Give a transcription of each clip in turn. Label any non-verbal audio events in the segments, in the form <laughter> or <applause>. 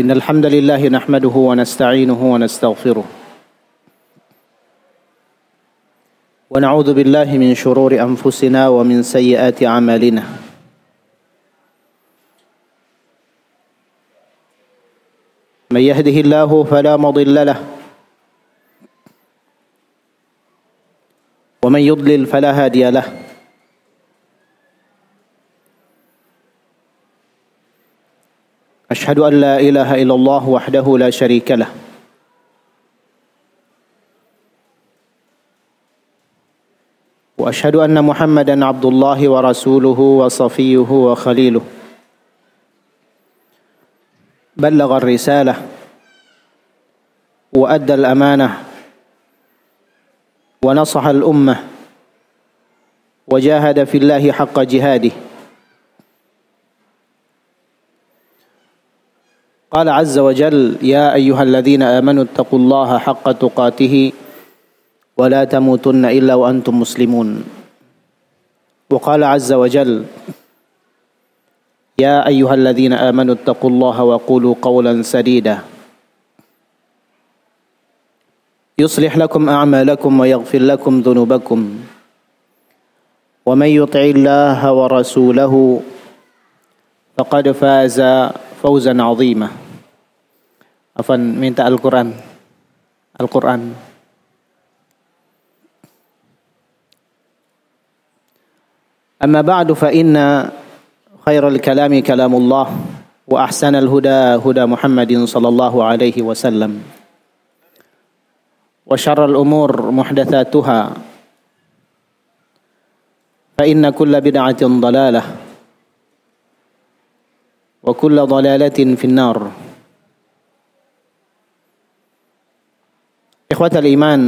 إن الحمد لله نحمده ونستعينه ونستغفره. ونعوذ بالله من شرور أنفسنا ومن سيئات أعمالنا. من يهده الله فلا مضل له. ومن يضلل فلا هادي له. أشهد أن لا إله إلا الله وحده لا شريك له. وأشهد أن محمدا عبد الله ورسوله وصفيه وخليله. بلغ الرسالة وأدى الأمانة ونصح الأمة وجاهد في الله حق جهاده. قال عز وجل يا أيها الذين آمنوا اتقوا الله حق تقاته ولا تموتن إلا وأنتم مسلمون. وقال عز وجل يا أيها الذين آمنوا اتقوا الله وقولوا قولا سديدا. يصلح لكم أعمالكم ويغفر لكم ذنوبكم. ومن يطع الله ورسوله فقد فاز فوزا عظيما. Afan minta Al-Quran. Al-Quran. أما بعد فإن خير الكلام كلام الله وأحسن الهدى هدى محمد صلى الله عليه وسلم وشر الأمور محدثاتها فإن كل بدعة ضلالة وكل ضلالة في النار Ikhwatal iman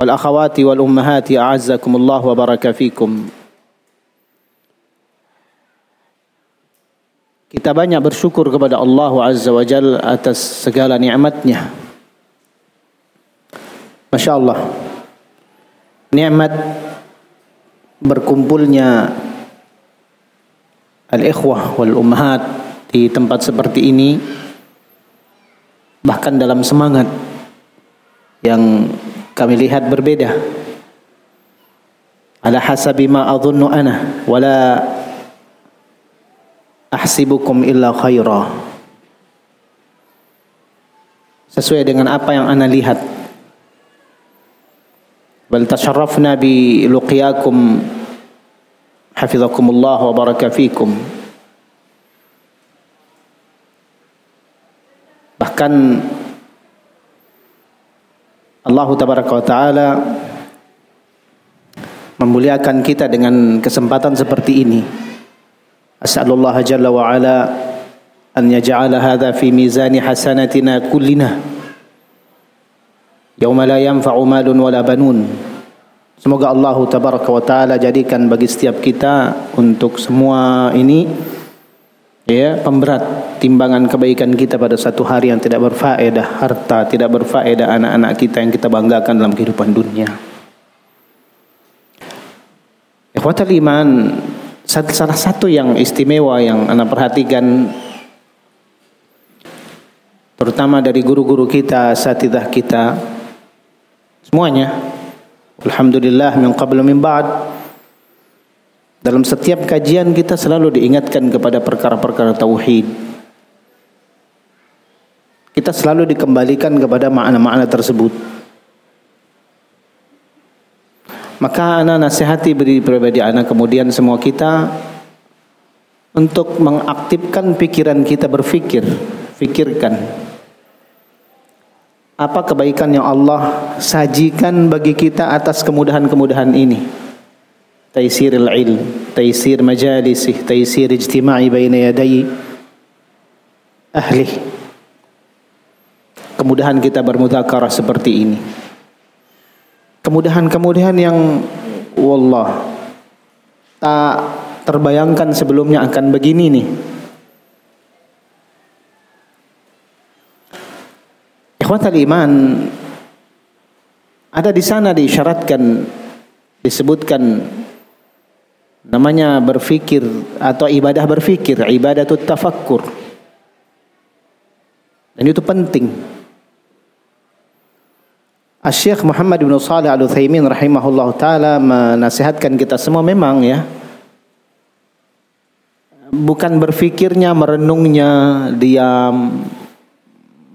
wal akhawati wal ummahati a'azzakumullah fikum. Kita banyak bersyukur kepada Allah Azza wa Jal atas segala nikmatnya. Masya Allah. Nikmat berkumpulnya al-ikhwah wal ummahat di tempat seperti ini bahkan dalam semangat yang kami lihat berbeda. Ala hasabi ma adhunnu ana wala ahsibukum illa khaira. Sesuai dengan apa yang ana lihat. Bal tasharrafna bi luqiyakum hafizakumullah wa baraka fikum Bahkan Allah tabaraka wa taala memuliakan kita dengan kesempatan seperti ini. As'alullah jalla wa ala an yaj'ala hadha fi mizani hasanatina kullina. Yauma la yanfa'u malun wala banun. Semoga Allah tabaraka wa taala jadikan bagi setiap kita untuk semua ini ya pemberat timbangan kebaikan kita pada satu hari yang tidak berfaedah harta tidak berfaedah anak-anak kita yang kita banggakan dalam kehidupan dunia. Ikhwatal iman salah satu yang istimewa yang anda perhatikan terutama dari guru-guru kita satidah kita semuanya alhamdulillah min qablu min ba'd dalam setiap kajian kita selalu diingatkan kepada perkara-perkara tauhid. Kita selalu dikembalikan kepada makna-makna tersebut. Maka anak nasihati beri pribadi anak kemudian semua kita untuk mengaktifkan pikiran kita berfikir, fikirkan apa kebaikan yang Allah sajikan bagi kita atas kemudahan-kemudahan ini. تيسير العلم تيسير مجالسه تيسير اجتماعي بين يدي ahli kemudahan kita bermudzakarah seperti ini kemudahan-kemudahan yang wallah tak terbayangkan sebelumnya akan begini nih ikhwatal iman ada di sana diisyaratkan disebutkan Namanya berfikir atau ibadah berfikir, ibadah tafakkur. Dan itu penting. Syekh Muhammad bin Shalih Al-Utsaimin rahimahullah taala menasihatkan kita semua memang ya bukan berfikirnya merenungnya diam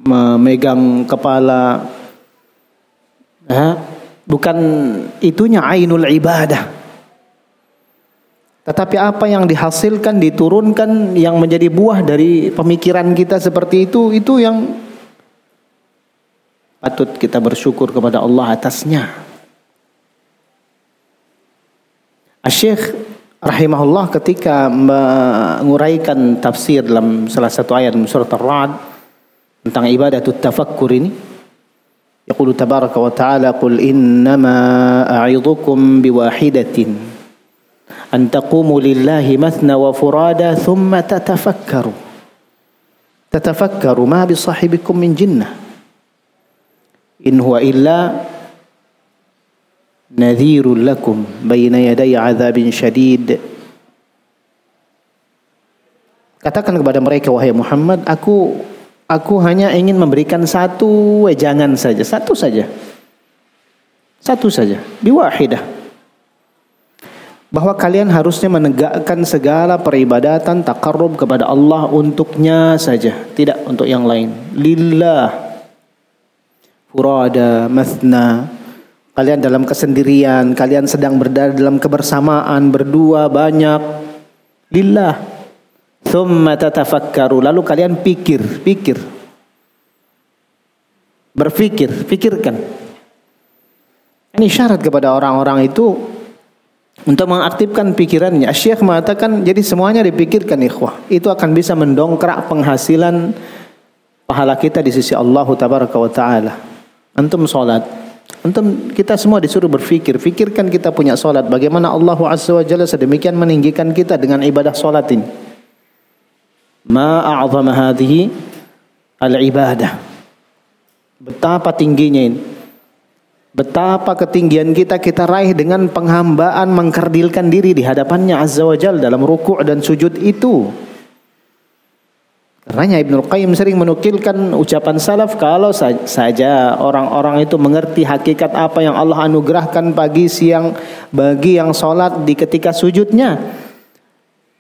memegang kepala ya, bukan itunya ainul ibadah tetapi apa yang dihasilkan diturunkan yang menjadi buah dari pemikiran kita seperti itu itu yang patut kita bersyukur kepada Allah atasnya. Syekh rahimahullah ketika menguraikan tafsir dalam salah satu ayat surat Ar-Ra'd tentang ibadah tafakkur ini tabaraka wa ta'ala qul innama a'idhukum biwahidatin an taqumu lillahi mathna wa furada thumma tatafakkaru tatafakkaru ma bi sahibikum min jinnah in huwa illa nadhirul lakum baina yaday syadid Katakan kepada mereka wahai Muhammad aku aku hanya ingin memberikan satu wejangan saja satu saja. Satu saja biwahidah bahwa kalian harusnya menegakkan segala peribadatan takarrub kepada Allah untuknya saja tidak untuk yang lain lillah furada, masna. Kalian dalam kesendirian, kalian sedang berada dalam kebersamaan, berdua banyak. Lillah. Thumma tatafakkaru. Lalu kalian pikir, pikir. Berfikir, pikirkan. Ini syarat kepada orang-orang itu untuk mengaktifkan pikirannya. Syekh mengatakan jadi semuanya dipikirkan ikhwah. Itu akan bisa mendongkrak penghasilan pahala kita di sisi Allah tabaraka wa taala. Antum sholat. Antum kita semua disuruh berfikir. Fikirkan kita punya sholat. Bagaimana Allah Azza wa Jalla sedemikian meninggikan kita dengan ibadah sholat ini. Ma a'zama hadhihi al-ibadah. Betapa tingginya ini. Betapa ketinggian kita kita raih dengan penghambaan mengkerdilkan diri di hadapannya Azza wa Jalla dalam rukuk dan sujud itu. Karenanya Ibnu Qayyim sering menukilkan ucapan salaf kalau saja orang-orang itu mengerti hakikat apa yang Allah anugerahkan pagi siang bagi yang solat di ketika sujudnya.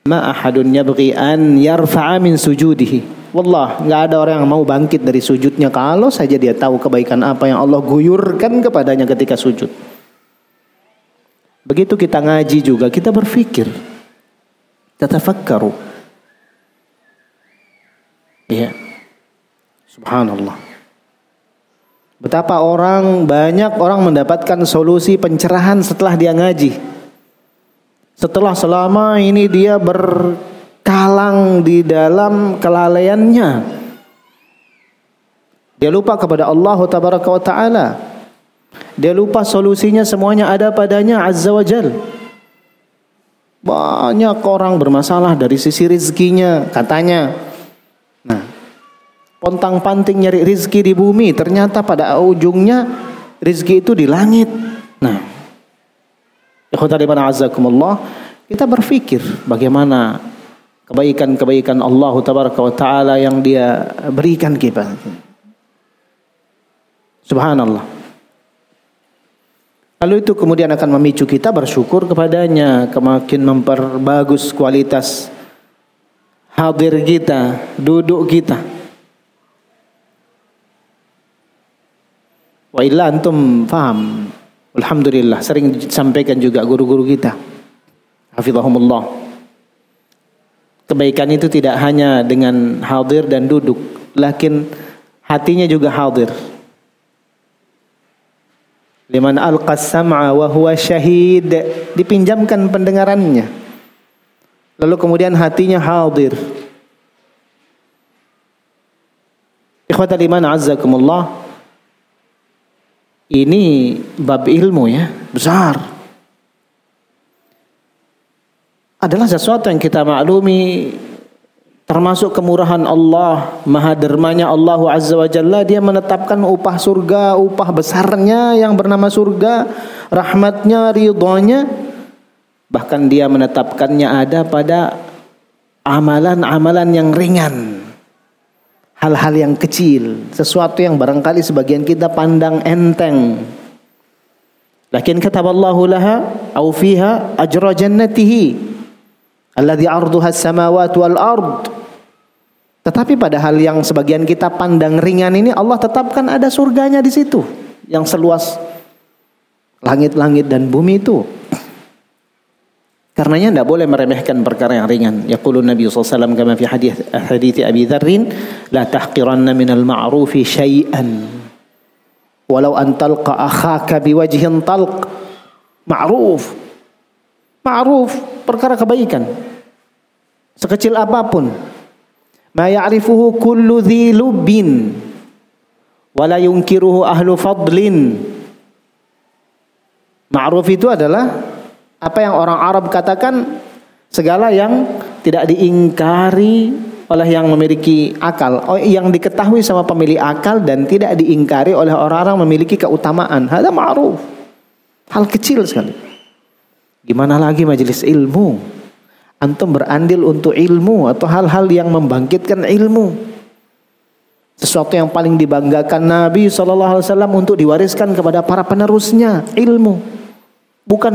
Ma ahadun yabghi an yarfa'a min sujudihi. Wallah, nggak ada orang yang mau bangkit dari sujudnya kalau saja dia tahu kebaikan apa yang Allah guyurkan kepadanya ketika sujud. Begitu kita ngaji juga, kita berpikir. Tatafakkaru. Iya. Subhanallah. Betapa orang banyak orang mendapatkan solusi pencerahan setelah dia ngaji. Setelah selama ini dia berkalang di dalam kelalaiannya. Dia lupa kepada Allah tabaraka wa taala. Dia lupa solusinya semuanya ada padanya azza wa jal. Banyak orang bermasalah dari sisi rizkinya katanya pontang panting nyari rizki di bumi ternyata pada ujungnya rizki itu di langit nah ikhwataliman azakumullah kita berpikir bagaimana kebaikan-kebaikan Allah tabaraka wa taala yang dia berikan kita. Subhanallah. Lalu itu kemudian akan memicu kita bersyukur kepadanya kemakin memperbagus kualitas hadir kita duduk kita. Wa antum faham. Alhamdulillah sering disampaikan juga guru-guru kita. Hafizahumullah. Kebaikan itu tidak hanya dengan hadir dan duduk, lakin hatinya juga hadir. Liman alqas sam'a wa huwa syahid, dipinjamkan pendengarannya. Lalu kemudian hatinya hadir. Ikhwatal iman azzakumullah. Ini bab ilmu ya, besar. Adalah sesuatu yang kita maklumi termasuk kemurahan Allah, maha dermanya Allah Azza wa Jalla, dia menetapkan upah surga, upah besarnya yang bernama surga, rahmatnya, ridhonya, bahkan dia menetapkannya ada pada amalan-amalan yang ringan. Hal-hal yang kecil, sesuatu yang barangkali sebagian kita pandang enteng. Lakin kata Allah laha au fiha ajra jannatihi alladhi arduha wal ard. Tetapi pada hal yang sebagian kita pandang ringan ini Allah tetapkan ada surganya di situ yang seluas langit-langit dan bumi itu. Karenanya tidak boleh meremehkan perkara yang ringan. Yaqulu Nabi SAW kama fi hadis hadis Abi Dzarrin, la tahqiranna minal ma'rufi syai'an. Walau an talqa akhaka biwajhin talq. Ma'ruf. Ma'ruf, perkara kebaikan. Sekecil apa pun. Ma ya'rifuhu kullu dhi lubbin. Wala yunkiruhu ahlu fadlin. Ma'ruf itu adalah apa yang orang Arab katakan segala yang tidak diingkari oleh yang memiliki akal, oh, yang diketahui sama pemilik akal dan tidak diingkari oleh orang-orang memiliki keutamaan. Ada ma'ruf. Hal kecil sekali. Gimana lagi majelis ilmu? Antum berandil untuk ilmu atau hal-hal yang membangkitkan ilmu. Sesuatu yang paling dibanggakan Nabi SAW untuk diwariskan kepada para penerusnya ilmu. Bukan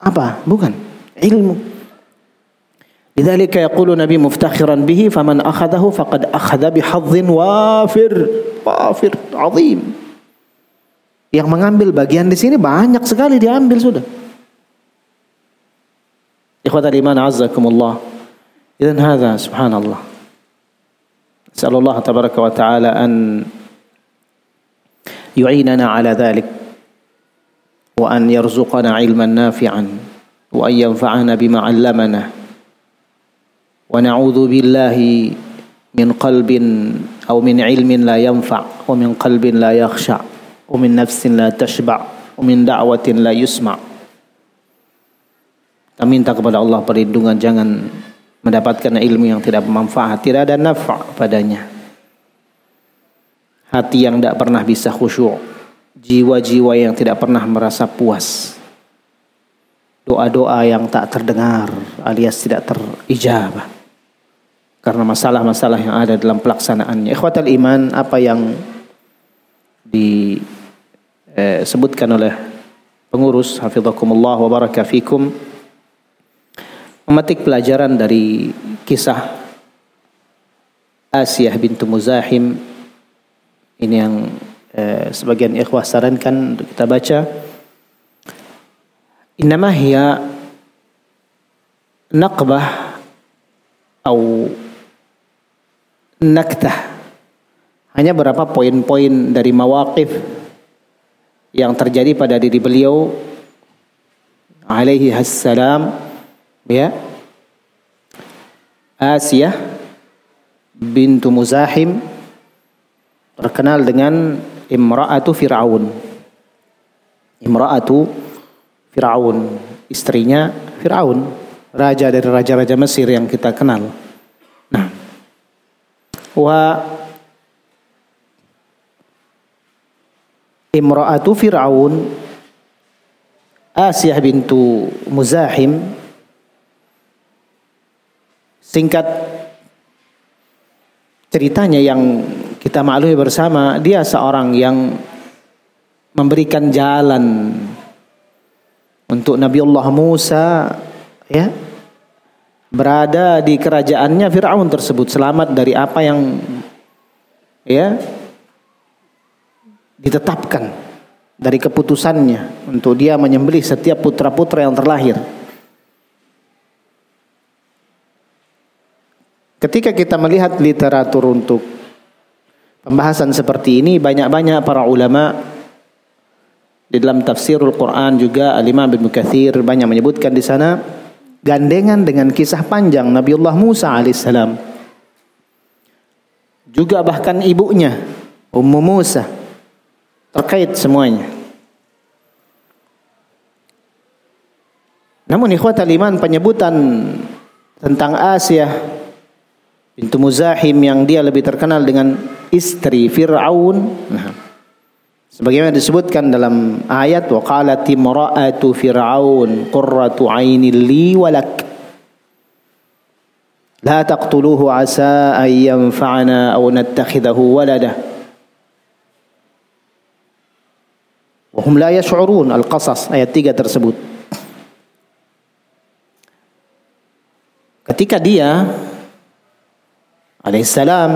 apa? Bukan. Ilmu. Lidzalika yaqulu Nabi muftakhiran bihi faman akhadahu faqad akhadha bihadhin wafir. Wafir azim. Yang mengambil bagian di sini banyak sekali diambil sudah. Ikhwatal iman azzakumullah. Idan hadha subhanallah. نسأل الله تبارك وتعالى أن يعيننا على ذلك وأن يرزقنا علما نافعا وأن ينفعنا بما علمنا ونعوذ بالله من قلب أو من علم لا ينفع ومن قلب لا يخشع ومن نفس لا تشبع ومن دعوة لا يسمع Kita minta kepada Allah perlindungan jangan mendapatkan ilmu yang tidak bermanfaat, tidak ada nafa padanya. Hati yang tidak pernah bisa khusyuk, jiwa-jiwa yang tidak pernah merasa puas. Doa-doa yang tak terdengar alias tidak terijabah. Karena masalah-masalah yang ada dalam pelaksanaannya. Ikhwatal iman apa yang disebutkan oleh pengurus hafizakumullah wa baraka fikum memetik pelajaran dari kisah Asiyah bintu Muzahim ini yang eh, sebagian ikhwah sarankan untuk kita baca. Innama hiya naqbah atau naktah. Hanya berapa poin-poin dari mawaqif yang terjadi pada diri beliau alaihi assalam ya. Asiyah bintu Muzahim terkenal dengan Imra'atu Fir'aun. Imra'atu Fir'aun, istrinya Fir'aun, raja dari raja-raja Mesir yang kita kenal. Nah, wa Imra'atu Fir'aun Asiyah bintu Muzahim singkat ceritanya yang kita maklumi bersama dia seorang yang memberikan jalan untuk Nabi Allah Musa ya berada di kerajaannya Firaun tersebut selamat dari apa yang ya ditetapkan dari keputusannya untuk dia menyembelih setiap putra-putra yang terlahir. Ketika kita melihat literatur untuk Pembahasan seperti ini banyak-banyak para ulama di dalam tafsirul Quran juga Al-Imam Ibnu Katsir banyak menyebutkan di sana gandengan dengan kisah panjang Nabiullah Musa alaihissalam. Juga bahkan ibunya Ummu Musa terkait semuanya. Namun ikhwatal iman penyebutan tentang Asia bintu Muzahim yang dia lebih terkenal dengan istri Fir'aun. Nah, sebagaimana disebutkan dalam ayat wa qalat imra'atu fir'aun qurratu 'ainin li walak. La taqtuluhu asa an yanfa'ana aw nattakhidahu walada. Wahum la yash'urun Al-Qasas ayat 3 tersebut. Ketika dia alaihissalam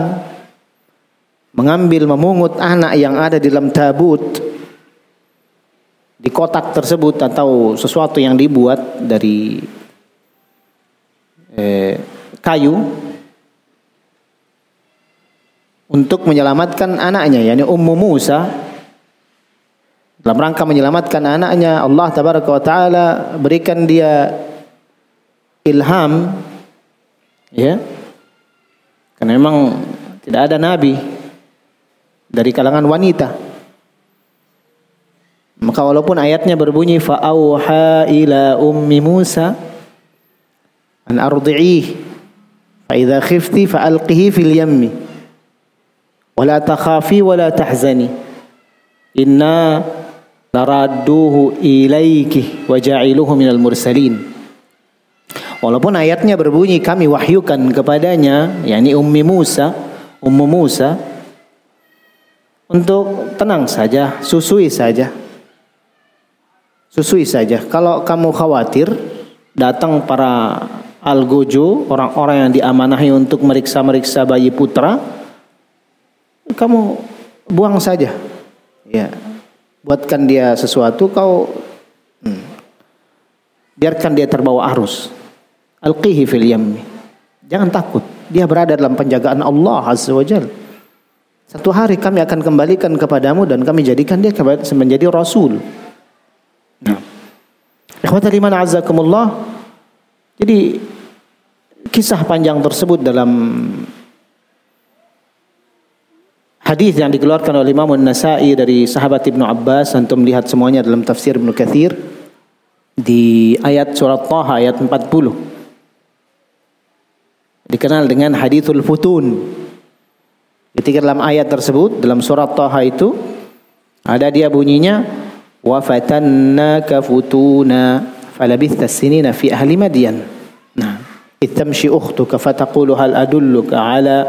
mengambil memungut anak yang ada di dalam tabut di kotak tersebut atau sesuatu yang dibuat dari eh, kayu untuk menyelamatkan anaknya yakni Ummu Musa. Dalam rangka menyelamatkan anaknya Allah tabaraka wa taala berikan dia ilham ya karena memang tidak ada nabi dari kalangan wanita. Maka walaupun ayatnya berbunyi fa'auha ila ummi Musa an ardi'ih fa khifti fa'alqihi fil yammi wa la takhafi wa la tahzani inna naradduhu ilayki wa ja'iluhu minal mursalin Walaupun ayatnya berbunyi kami wahyukan kepadanya, yakni Ummi Musa, Ummu Musa, untuk tenang saja, susui saja. Susui saja. Kalau kamu khawatir, datang para Algojo, orang-orang yang diamanahi untuk meriksa-meriksa bayi putra, kamu buang saja. Ya. Buatkan dia sesuatu, kau hmm, biarkan dia terbawa arus. Alqihi fil yammi. Jangan takut. Dia berada dalam penjagaan Allah Azza wa Jal. Satu hari kami akan kembalikan kepadamu dan kami jadikan dia menjadi rasul. Nah. Ikhwata liman azzakumullah. Jadi kisah panjang tersebut dalam hadis yang dikeluarkan oleh Imam An-Nasa'i dari sahabat Ibnu Abbas antum melihat semuanya dalam tafsir Ibnu Katsir di ayat surat Taha ayat 40 dikenal dengan hadithul futun ketika dalam ayat tersebut dalam surat Taha itu ada dia bunyinya wa fatannaka futuna falabitha sinina fi ahli madyan nah إذ تمشي أختك فتقول هل أدلك على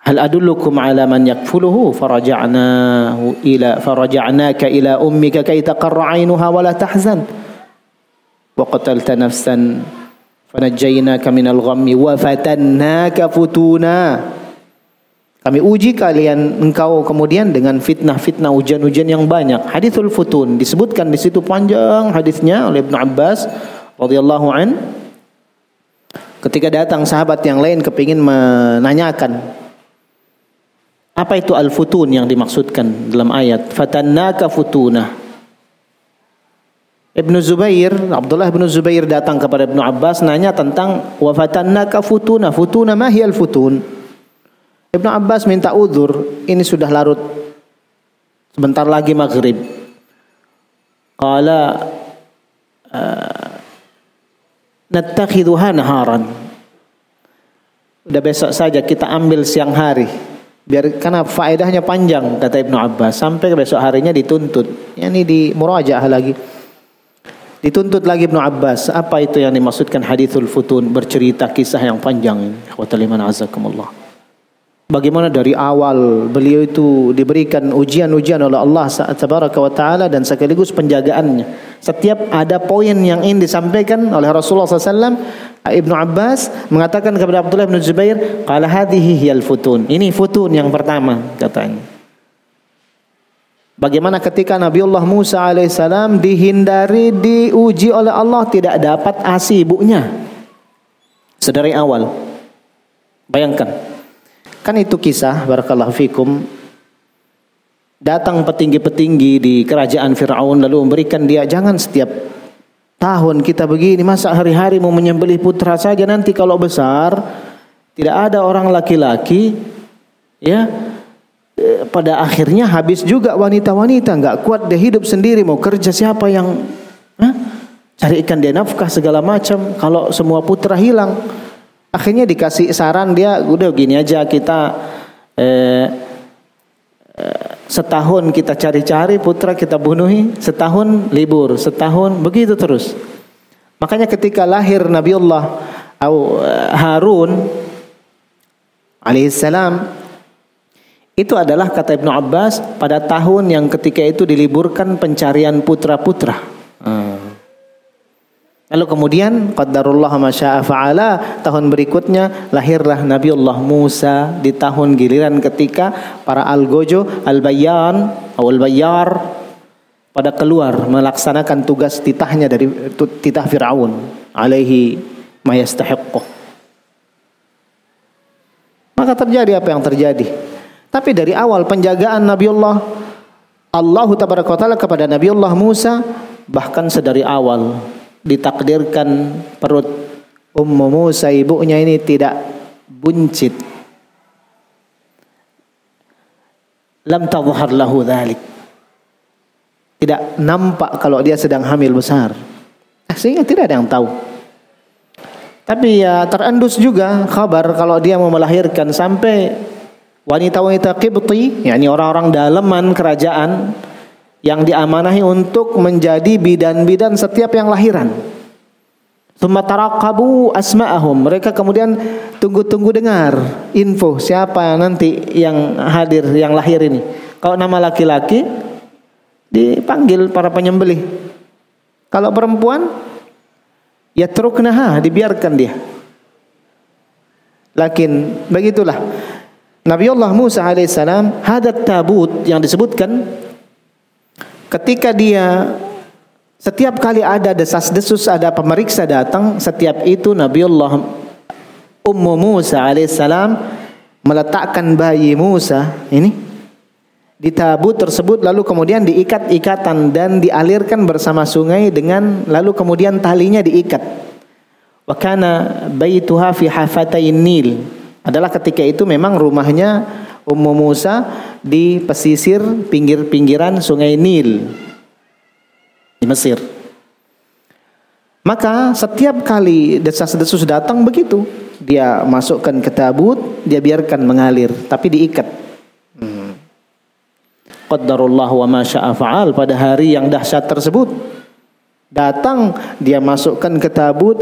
هل أدلكم على من يكفله فرجعناه إلى فرجعناك إلى أمك كي تقر عينها ولا تحزن وقتلت نفسا Fanajainaka minal ghammi wa fatannaka futuna. Kami uji kalian engkau kemudian dengan fitnah-fitnah hujan-hujan yang banyak. Hadithul futun disebutkan di situ panjang hadisnya oleh Ibnu Abbas radhiyallahu an. Ketika datang sahabat yang lain kepingin menanyakan apa itu al-futun yang dimaksudkan dalam ayat fatannaka futunah Ibnu Zubair, Abdullah bin Zubair datang kepada Ibnu Abbas nanya tentang wa fatannaka futuna, futuna ma hiyal futun? Ibnu Abbas minta udzur, ini sudah larut sebentar lagi maghrib. Qala uh, nattakhidhuha naharan. Udah besok saja kita ambil siang hari. Biar karena faedahnya panjang kata Ibnu Abbas sampai besok harinya dituntut. Ini di murajaah lagi. Dituntut lagi Ibnu Abbas. Apa itu yang dimaksudkan hadithul futun bercerita kisah yang panjang ini. Azakumullah. Bagaimana dari awal beliau itu diberikan ujian-ujian oleh Allah Tabaraka wa taala dan sekaligus penjagaannya. Setiap ada poin yang ingin disampaikan oleh Rasulullah SAW, Ibnu Abbas mengatakan kepada Abdullah bin Zubair, "Qala hadhihi hiyal futun." Ini futun yang pertama katanya. Bagaimana ketika Nabiullah Musa alaihissalam dihindari diuji oleh Allah tidak dapat asi ibunya sedari awal. Bayangkan Kan itu kisah barakallahu fikum datang petinggi-petinggi di kerajaan Firaun lalu memberikan dia jangan setiap tahun kita begini masa hari-hari mau menyembelih putra saja nanti kalau besar tidak ada orang laki-laki ya pada akhirnya habis juga wanita-wanita nggak kuat dia hidup sendiri mau kerja siapa yang huh? carikan dia nafkah segala macam kalau semua putra hilang Akhirnya dikasih saran dia udah gini aja kita eh, eh, setahun kita cari-cari putra kita bunuhi, setahun libur, setahun begitu terus. Makanya ketika lahir Nabiullah Harun alaihissalam itu adalah kata Ibnu Abbas pada tahun yang ketika itu diliburkan pencarian putra-putra. Hmm. Lalu kemudian qaddarullah masya'a fa'ala tahun berikutnya lahirlah Nabiullah Musa di tahun giliran ketika para algojo al-bayyan atau al-bayyar pada keluar melaksanakan tugas titahnya dari titah Firaun alaihi mayastahiqqu. Maka terjadi apa yang terjadi. Tapi dari awal penjagaan Nabiullah Allah taala kepada Nabiullah Musa bahkan sedari awal ditakdirkan perut Ummu Musa ibunya ini tidak buncit. Lam tadhhar lahu dhalik. Tidak nampak kalau dia sedang hamil besar. Sehingga tidak ada yang tahu. Tapi ya terendus juga kabar kalau dia mau melahirkan sampai wanita-wanita Qibti, yakni orang-orang dalaman kerajaan yang diamanahi untuk menjadi bidan-bidan setiap yang lahiran. Sumatarakabu asma'ahum. Mereka kemudian tunggu-tunggu dengar info siapa nanti yang hadir, yang lahir ini. Kalau nama laki-laki dipanggil para penyembelih. Kalau perempuan ya truknaha dibiarkan dia. Lakin begitulah Nabi Allah Musa alaihissalam hadat tabut yang disebutkan ketika dia setiap kali ada desas-desus ada pemeriksa datang setiap itu Nabi Allah Ummu Musa alaihissalam meletakkan bayi Musa ini di tabut tersebut lalu kemudian diikat ikatan dan dialirkan bersama sungai dengan lalu kemudian talinya diikat. Wa kana baituha fi hafatain Nil. Adalah ketika itu memang rumahnya Ummu Musa di pesisir pinggir-pinggiran sungai Nil di Mesir. Maka setiap kali desas-desus datang begitu, dia masukkan ke tabut, dia biarkan mengalir, tapi diikat qaddarullah wa ma fa'al pada hari yang dahsyat tersebut datang dia masukkan ke tabut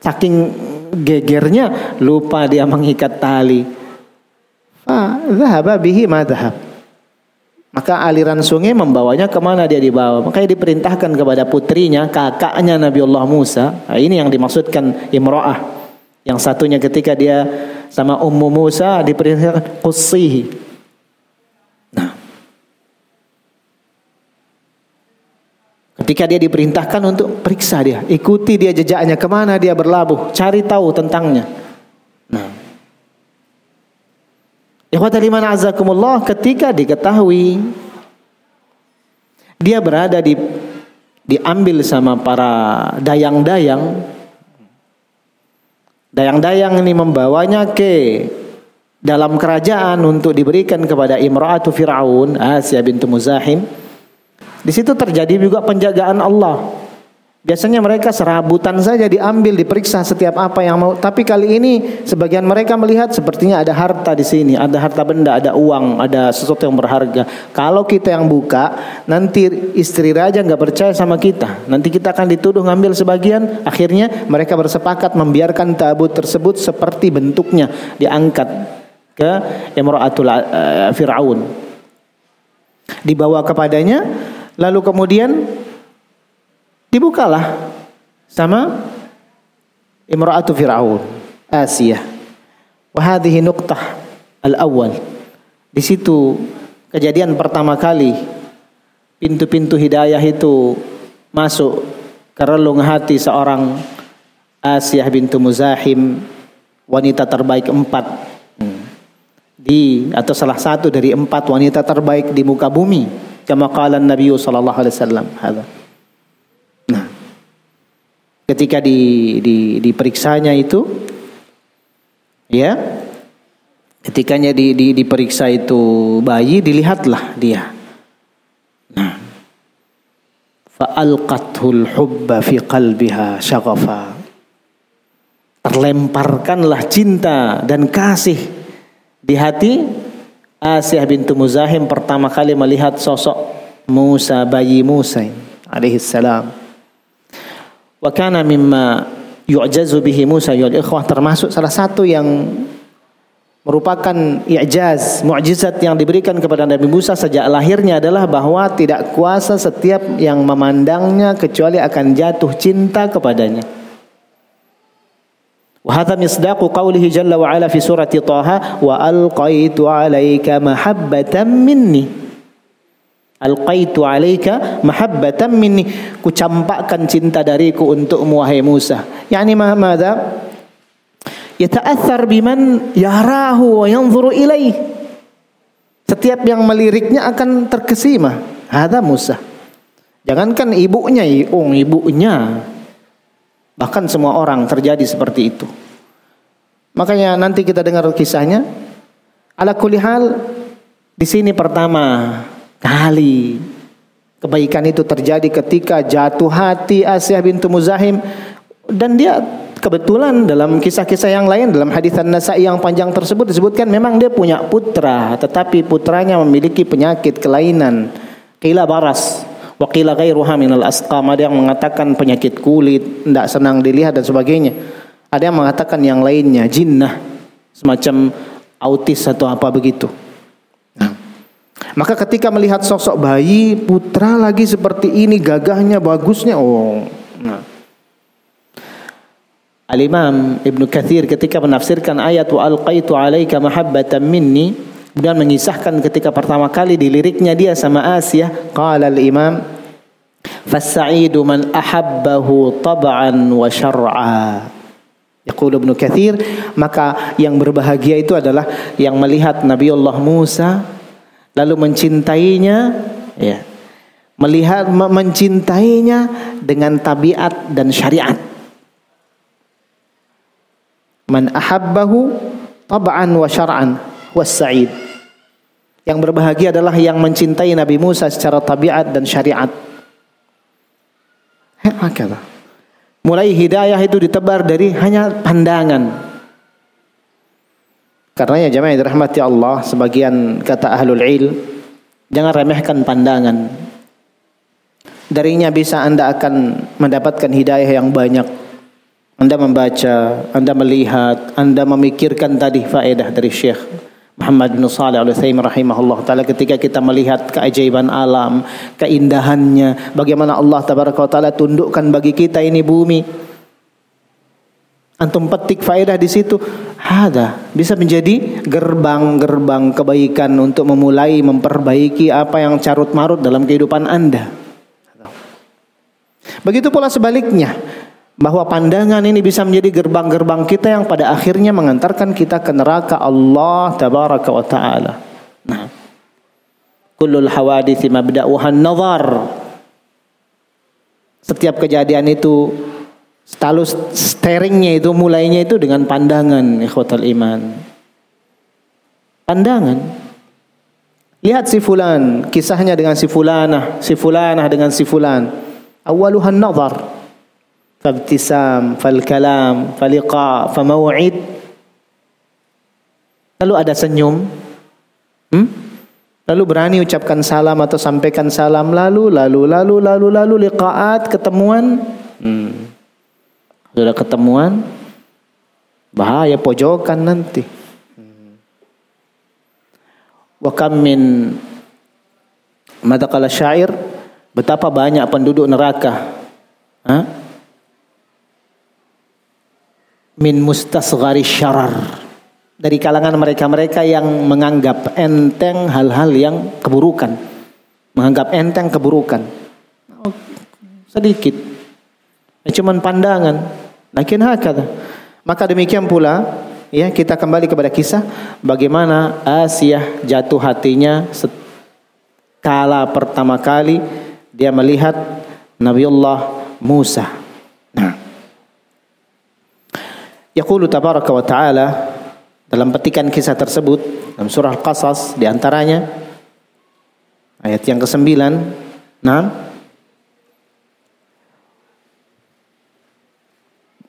saking gegernya lupa dia mengikat tali. Fa dhahaba bihi ma dhahab maka aliran sungai membawanya ke mana dia dibawa? Makanya diperintahkan kepada putrinya kakaknya Nabi Allah Musa. Nah, ini yang dimaksudkan imro'ah. Yang satunya ketika dia sama Ummu Musa diperintahkan qussihi Ketika dia diperintahkan untuk periksa dia, ikuti dia jejaknya ke mana dia berlabuh, cari tahu tentangnya. Nah, Ikhwata liman azakumullah ketika diketahui dia berada di diambil sama para dayang-dayang dayang-dayang ini membawanya ke dalam kerajaan untuk diberikan kepada Imra'atu Fir'aun Asia bintu Muzahim di situ terjadi juga penjagaan Allah. Biasanya mereka serabutan saja diambil, diperiksa setiap apa yang mau. Tapi kali ini sebagian mereka melihat sepertinya ada harta di sini, ada harta benda, ada uang, ada sesuatu yang berharga. Kalau kita yang buka, nanti istri raja nggak percaya sama kita. Nanti kita akan dituduh ngambil sebagian. Akhirnya mereka bersepakat membiarkan tabut tersebut seperti bentuknya diangkat ke Imra'atul uh, Fir'aun. Dibawa kepadanya Lalu kemudian dibukalah sama imra'atu Fir'aun, Asia. Wa hadhihi nuqtah al-awwal. Di situ kejadian pertama kali pintu-pintu hidayah itu masuk ke relung hati seorang Asia bintu Muzahim wanita terbaik empat hmm. di atau salah satu dari empat wanita terbaik di muka bumi kama qala Nabi sallallahu alaihi wasallam. Nah, ketika di di diperiksanya itu ya ketikanya di, di diperiksa itu bayi dilihatlah dia. Nah, fa'alqathul hubba fi qalbiha syaghafa. Terlemparkanlah cinta dan kasih di hati Asiyah bintu Muzahim pertama kali melihat sosok Musa bayi Musa alaihi salam. Wa kana mimma yu'jazu bihi Musa ya ikhwah termasuk salah satu yang merupakan i'jaz, mukjizat yang diberikan kepada Nabi Musa sejak lahirnya adalah bahwa tidak kuasa setiap yang memandangnya kecuali akan jatuh cinta kepadanya. وهذا مصداق قوله جل وعلا في سورة طه وألقيت عليك محبة مني Alqaitu alaika mahabbatan minni. Kucampakkan cinta dariku untukmu wahai Musa. Yani madza? Yata'athar biman yarahu wa yanzuru ilaih. Setiap yang meliriknya akan terkesima. Hada Musa. Jangankan ibunya, oh ibunya. Bahkan semua orang terjadi seperti itu. Makanya nanti kita dengar kisahnya. Ala kulihal di sini pertama kali kebaikan itu terjadi ketika jatuh hati Asyah bintu Muzahim dan dia kebetulan dalam kisah-kisah yang lain dalam hadis An-Nasa'i yang panjang tersebut disebutkan memang dia punya putra tetapi putranya memiliki penyakit kelainan kila baras wa qila ghairuha minal asqam. Ada yang mengatakan penyakit kulit tidak senang dilihat dan sebagainya. Ada yang mengatakan yang lainnya jinnah semacam autis atau apa begitu. Maka ketika melihat sosok bayi putra lagi seperti ini gagahnya bagusnya oh nah. Al-Imam Ibn Kathir ketika menafsirkan ayat wa alqaitu alaika mahabbatan minni kemudian mengisahkan ketika pertama kali di liriknya dia sama Asia qala al-Imam man ahabbahu tab'an wa syar'a. Yaqul Ibnu Kathir maka yang berbahagia itu adalah yang melihat Nabi Allah Musa lalu mencintainya ya melihat mencintainya dengan tabiat dan syariat. Man ahabbahu tab'an wa syar'an was sa'id yang berbahagia adalah yang mencintai Nabi Musa secara tabiat dan syariat mulai hidayah itu ditebar dari hanya pandangan karena ya jemaah yang dirahmati Allah, sebagian kata ahlul ilm, jangan remehkan pandangan. Darinya bisa Anda akan mendapatkan hidayah yang banyak. Anda membaca, Anda melihat, Anda memikirkan tadi faedah dari Syekh Muhammad bin Salih Al-Utsaimin rahimahullah taala ketika kita melihat keajaiban alam, keindahannya, bagaimana Allah tabaraka taala tundukkan bagi kita ini bumi Antum petik faedah di situ. Ada bisa menjadi gerbang-gerbang kebaikan untuk memulai memperbaiki apa yang carut marut dalam kehidupan Anda. Begitu pula sebaliknya, bahwa pandangan ini bisa menjadi gerbang-gerbang kita yang pada akhirnya mengantarkan kita ke neraka Allah tabaraka wa taala. Nah, kullul hawadithi mabda'uhan nazar. Setiap kejadian itu Lalu steeringnya itu mulainya itu dengan pandangan ikhwatal iman. Pandangan. Lihat si fulan, kisahnya dengan si fulanah, si fulanah dengan si fulan. Awaluhan nazar. Fabtisam, fal kalam, faliqa, famaw'id. Lalu ada senyum. Hmm? Lalu berani ucapkan salam atau sampaikan salam lalu lalu lalu lalu lalu liqaat ketemuan. Hmm. Ketemuan, bahaya pojokan nanti. Wa kam min madakala syair betapa banyak penduduk neraka. Ha? Min mustasghari syarar. Dari kalangan mereka-mereka yang menganggap enteng hal-hal yang keburukan. Menganggap enteng keburukan. Oh, sedikit. Cuman pandangan. Lakin hakada. Maka demikian pula ya kita kembali kepada kisah bagaimana Asia jatuh hatinya kala pertama kali dia melihat Nabiullah Musa. Nah. Yaqulu tabaraka wa ta'ala dalam petikan kisah tersebut dalam surah Al-Qasas di antaranya ayat yang ke-9 nah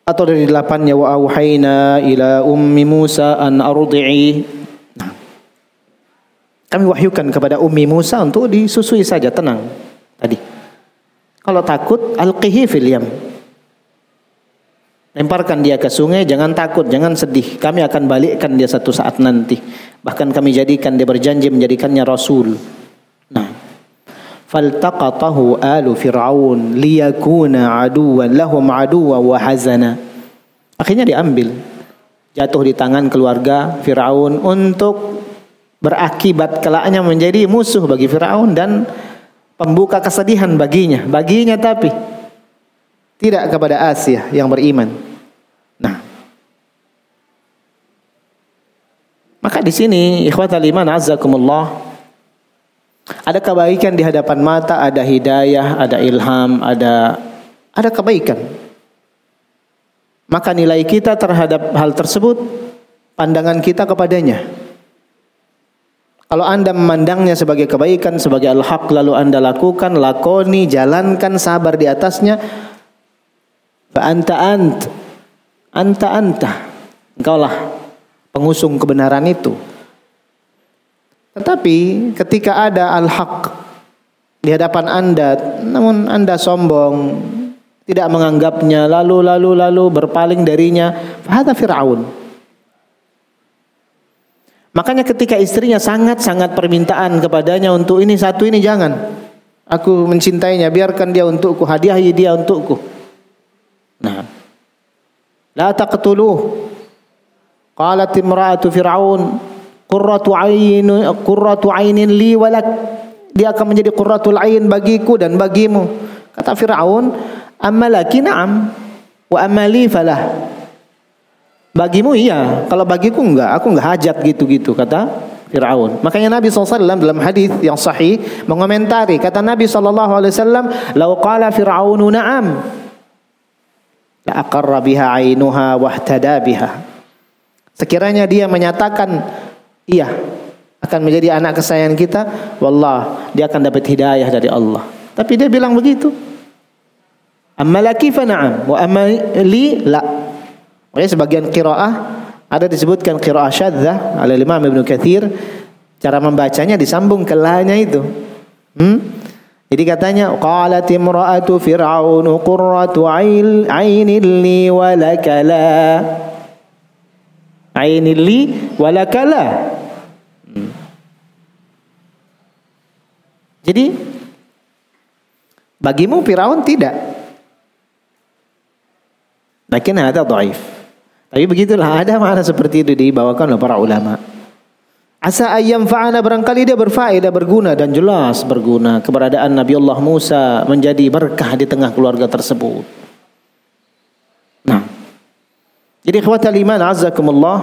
atau dari delapannya wa auhayna ila ummi Musa an ardi'i. Nah. kami wahyukan kepada ummi Musa untuk disusui saja tenang tadi. Kalau takut alqihi fil yam Lemparkan dia ke sungai, jangan takut, jangan sedih. Kami akan balikkan dia satu saat nanti. Bahkan kami jadikan dia berjanji menjadikannya rasul. Nah, faltaqatahu alu fir'aun liyakuna aduwan lahum aduwa wa hazana. Akhirnya diambil. Jatuh di tangan keluarga Fir'aun untuk berakibat kelaknya menjadi musuh bagi Fir'aun dan pembuka kesedihan baginya. Baginya tapi tidak kepada Asia yang beriman. Maka di sini ikhwatal iman azzakumullah ada kebaikan di hadapan mata, ada hidayah, ada ilham, ada ada kebaikan. Maka nilai kita terhadap hal tersebut pandangan kita kepadanya. Kalau anda memandangnya sebagai kebaikan, sebagai al-haq, lalu anda lakukan, lakoni, jalankan, sabar di atasnya, fa anta ant, Anta anta. Engkaulah pengusung kebenaran itu. Tetapi ketika ada al-haq di hadapan Anda, namun Anda sombong, tidak menganggapnya, lalu lalu lalu berpaling darinya, fahada Firaun. Makanya ketika istrinya sangat-sangat permintaan kepadanya untuk ini satu ini jangan. Aku mencintainya, biarkan dia untukku, hadiahi dia untukku. Nah, la taqtuluh Qalat imra'atu Fir'aun qurratu ainin qurratu ainin li walak. Dia akan menjadi qurratul ain bagiku dan bagimu. Kata Fir'aun, "Ammalaki na'am wa amali falah." Bagimu iya, kalau bagiku enggak, aku enggak hajat gitu-gitu kata Firaun. Makanya Nabi SAW dalam hadis yang sahih mengomentari kata Nabi SAW, "Lau qala Firaunu na'am, la aqarra biha 'ainuha wa biha." Sekiranya dia menyatakan iya akan menjadi anak kesayangan kita, wallah dia akan dapat hidayah dari Allah. Tapi dia bilang begitu. Amma fa na'am wa amma li la. Makanya sebagian qiraah ada disebutkan qiraah syadzah oleh Imam Ibnu Katsir cara membacanya disambung ke la-nya itu. Hmm? Jadi katanya qalat imra'atu fir'aun qurratu ainin li wa lakala. Ainin li wa lakala. Hmm. Jadi bagimu Firaun tidak. Lakin ada dhaif. Tapi begitulah ada mana seperti itu dibawakan oleh para ulama. Asa ayam fa'ana barangkali dia berfaedah berguna dan jelas berguna keberadaan Nabi Allah Musa menjadi berkah di tengah keluarga tersebut. Nah. Jadi ikhwatal iman azzakumullah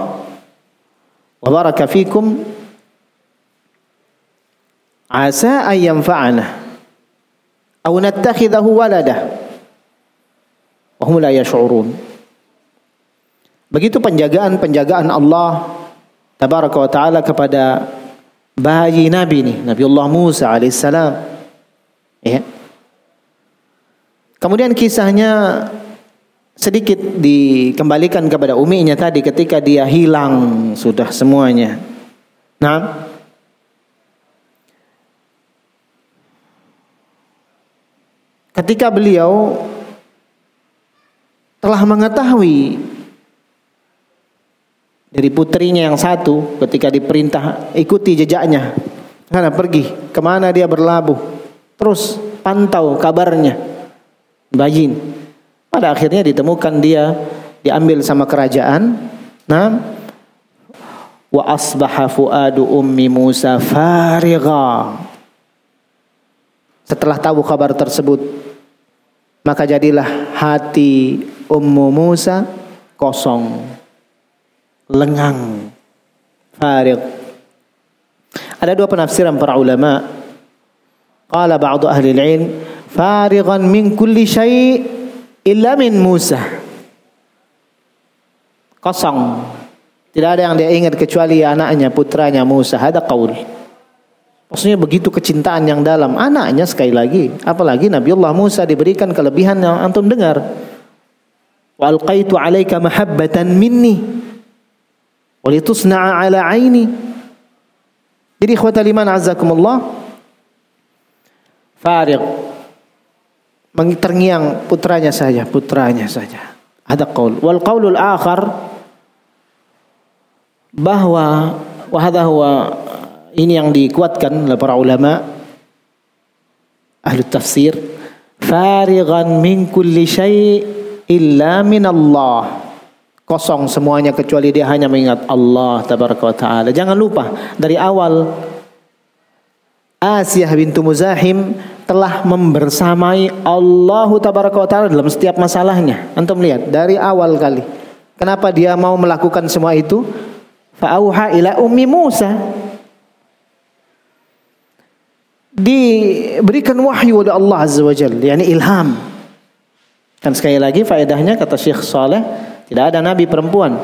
wa baraka fikum asa ayam fa'ana aw nattakhidahu walada wa hum la yash'urun. Begitu penjagaan-penjagaan Allah tabaraka wa taala kepada bayi Nabi ini, Nabiullah Musa alaihissalam. Ya. Kemudian kisahnya sedikit dikembalikan kepada uminya tadi ketika dia hilang sudah semuanya. Nah, ketika beliau telah mengetahui dari putrinya yang satu ketika diperintah ikuti jejaknya karena pergi ke mana dia berlabuh terus pantau kabarnya. Bayin pada akhirnya ditemukan dia diambil sama kerajaan. Nah wa asbaha fuadu ummi Musa farigha setelah tahu kabar tersebut maka jadilah hati ummu Musa kosong. Lengang, farig. Ada dua penafsiran para ulama. Qala ba'du ahli al-ilm farighan min kulli syai' illa min Musa. Kosong. Tidak ada yang dia ingat kecuali anaknya, putranya Musa. Ada qaul. Maksudnya begitu kecintaan yang dalam anaknya sekali lagi. Apalagi Nabi Allah Musa diberikan kelebihan yang antum dengar. Wa alqaitu alaika mahabbatan minni. Walitusna'a ala aini. Jadi ikhwatal iman azakumullah. Farid. Terngiang putranya saja, putranya saja. Ada qaul. Wal qaulul akhar bahwa wahada huwa ini yang dikuatkan oleh para ulama ahli tafsir farighan min kulli syai' illa min Allah kosong semuanya kecuali dia hanya mengingat Allah tabaraka taala. Jangan lupa dari awal Asiyah bintu Muzahim telah membersamai Allah tabaraka taala dalam setiap masalahnya. Antum lihat dari awal kali. Kenapa dia mau melakukan semua itu? Fa'auha ila ummi Musa. Diberikan wahyu oleh Allah Azza wa Jalla, yakni ilham. Dan sekali lagi faedahnya kata Syekh Saleh tidak ada nabi perempuan.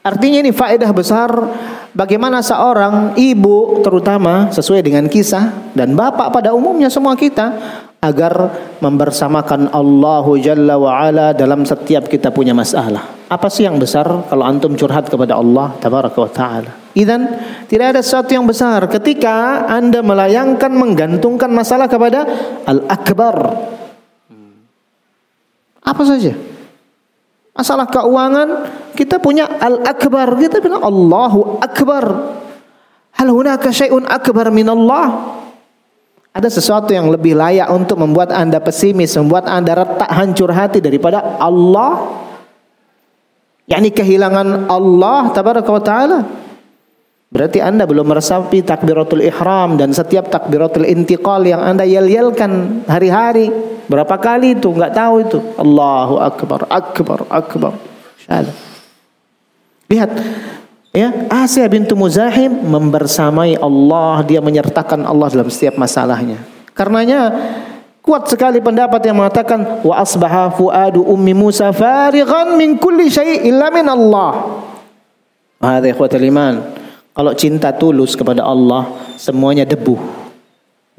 Artinya ini faedah besar bagaimana seorang ibu terutama sesuai dengan kisah dan bapak pada umumnya semua kita agar membersamakan Allah Jalla wa ala dalam setiap kita punya masalah. Apa sih yang besar kalau antum curhat kepada Allah tabaraka wa taala? Idan tidak ada sesuatu yang besar ketika Anda melayangkan menggantungkan masalah kepada Al-Akbar. Apa saja? Masalah keuangan kita punya Al-Akbar. Kita bilang Allahu Akbar. Hal hunaka syai'un akbar min Allah? Ada sesuatu yang lebih layak untuk membuat Anda pesimis, membuat Anda retak hancur hati daripada Allah? yakni kehilangan Allah tabaraka wa taala. Berarti Anda belum meresapi takbiratul ihram dan setiap takbiratul intiqal yang Anda yel-yelkan hari-hari. Berapa kali itu? Enggak tahu itu. Allahu akbar, akbar, akbar. Syahadat. Lihat, ya Asia bintu Muzahim membersamai Allah, dia menyertakan Allah dalam setiap masalahnya. Karenanya kuat sekali pendapat yang mengatakan wa asbaha fuadu ummi Musa farighan min kulli syai' illa min Allah. Hadza ikhwatul iman. Kalau cinta tulus kepada Allah, semuanya debu.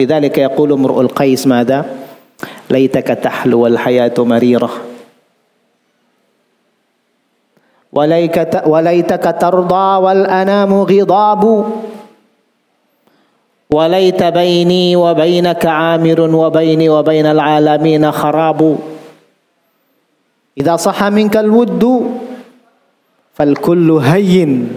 Lidzalika yaqulu Mur'ul Qais madza? ليتك تحلو الحياة مريرة وليتك ترضى والأنام غضاب وليت بيني وبينك عامر وبيني وبين العالمين خراب إذا صح منك الود فالكل هين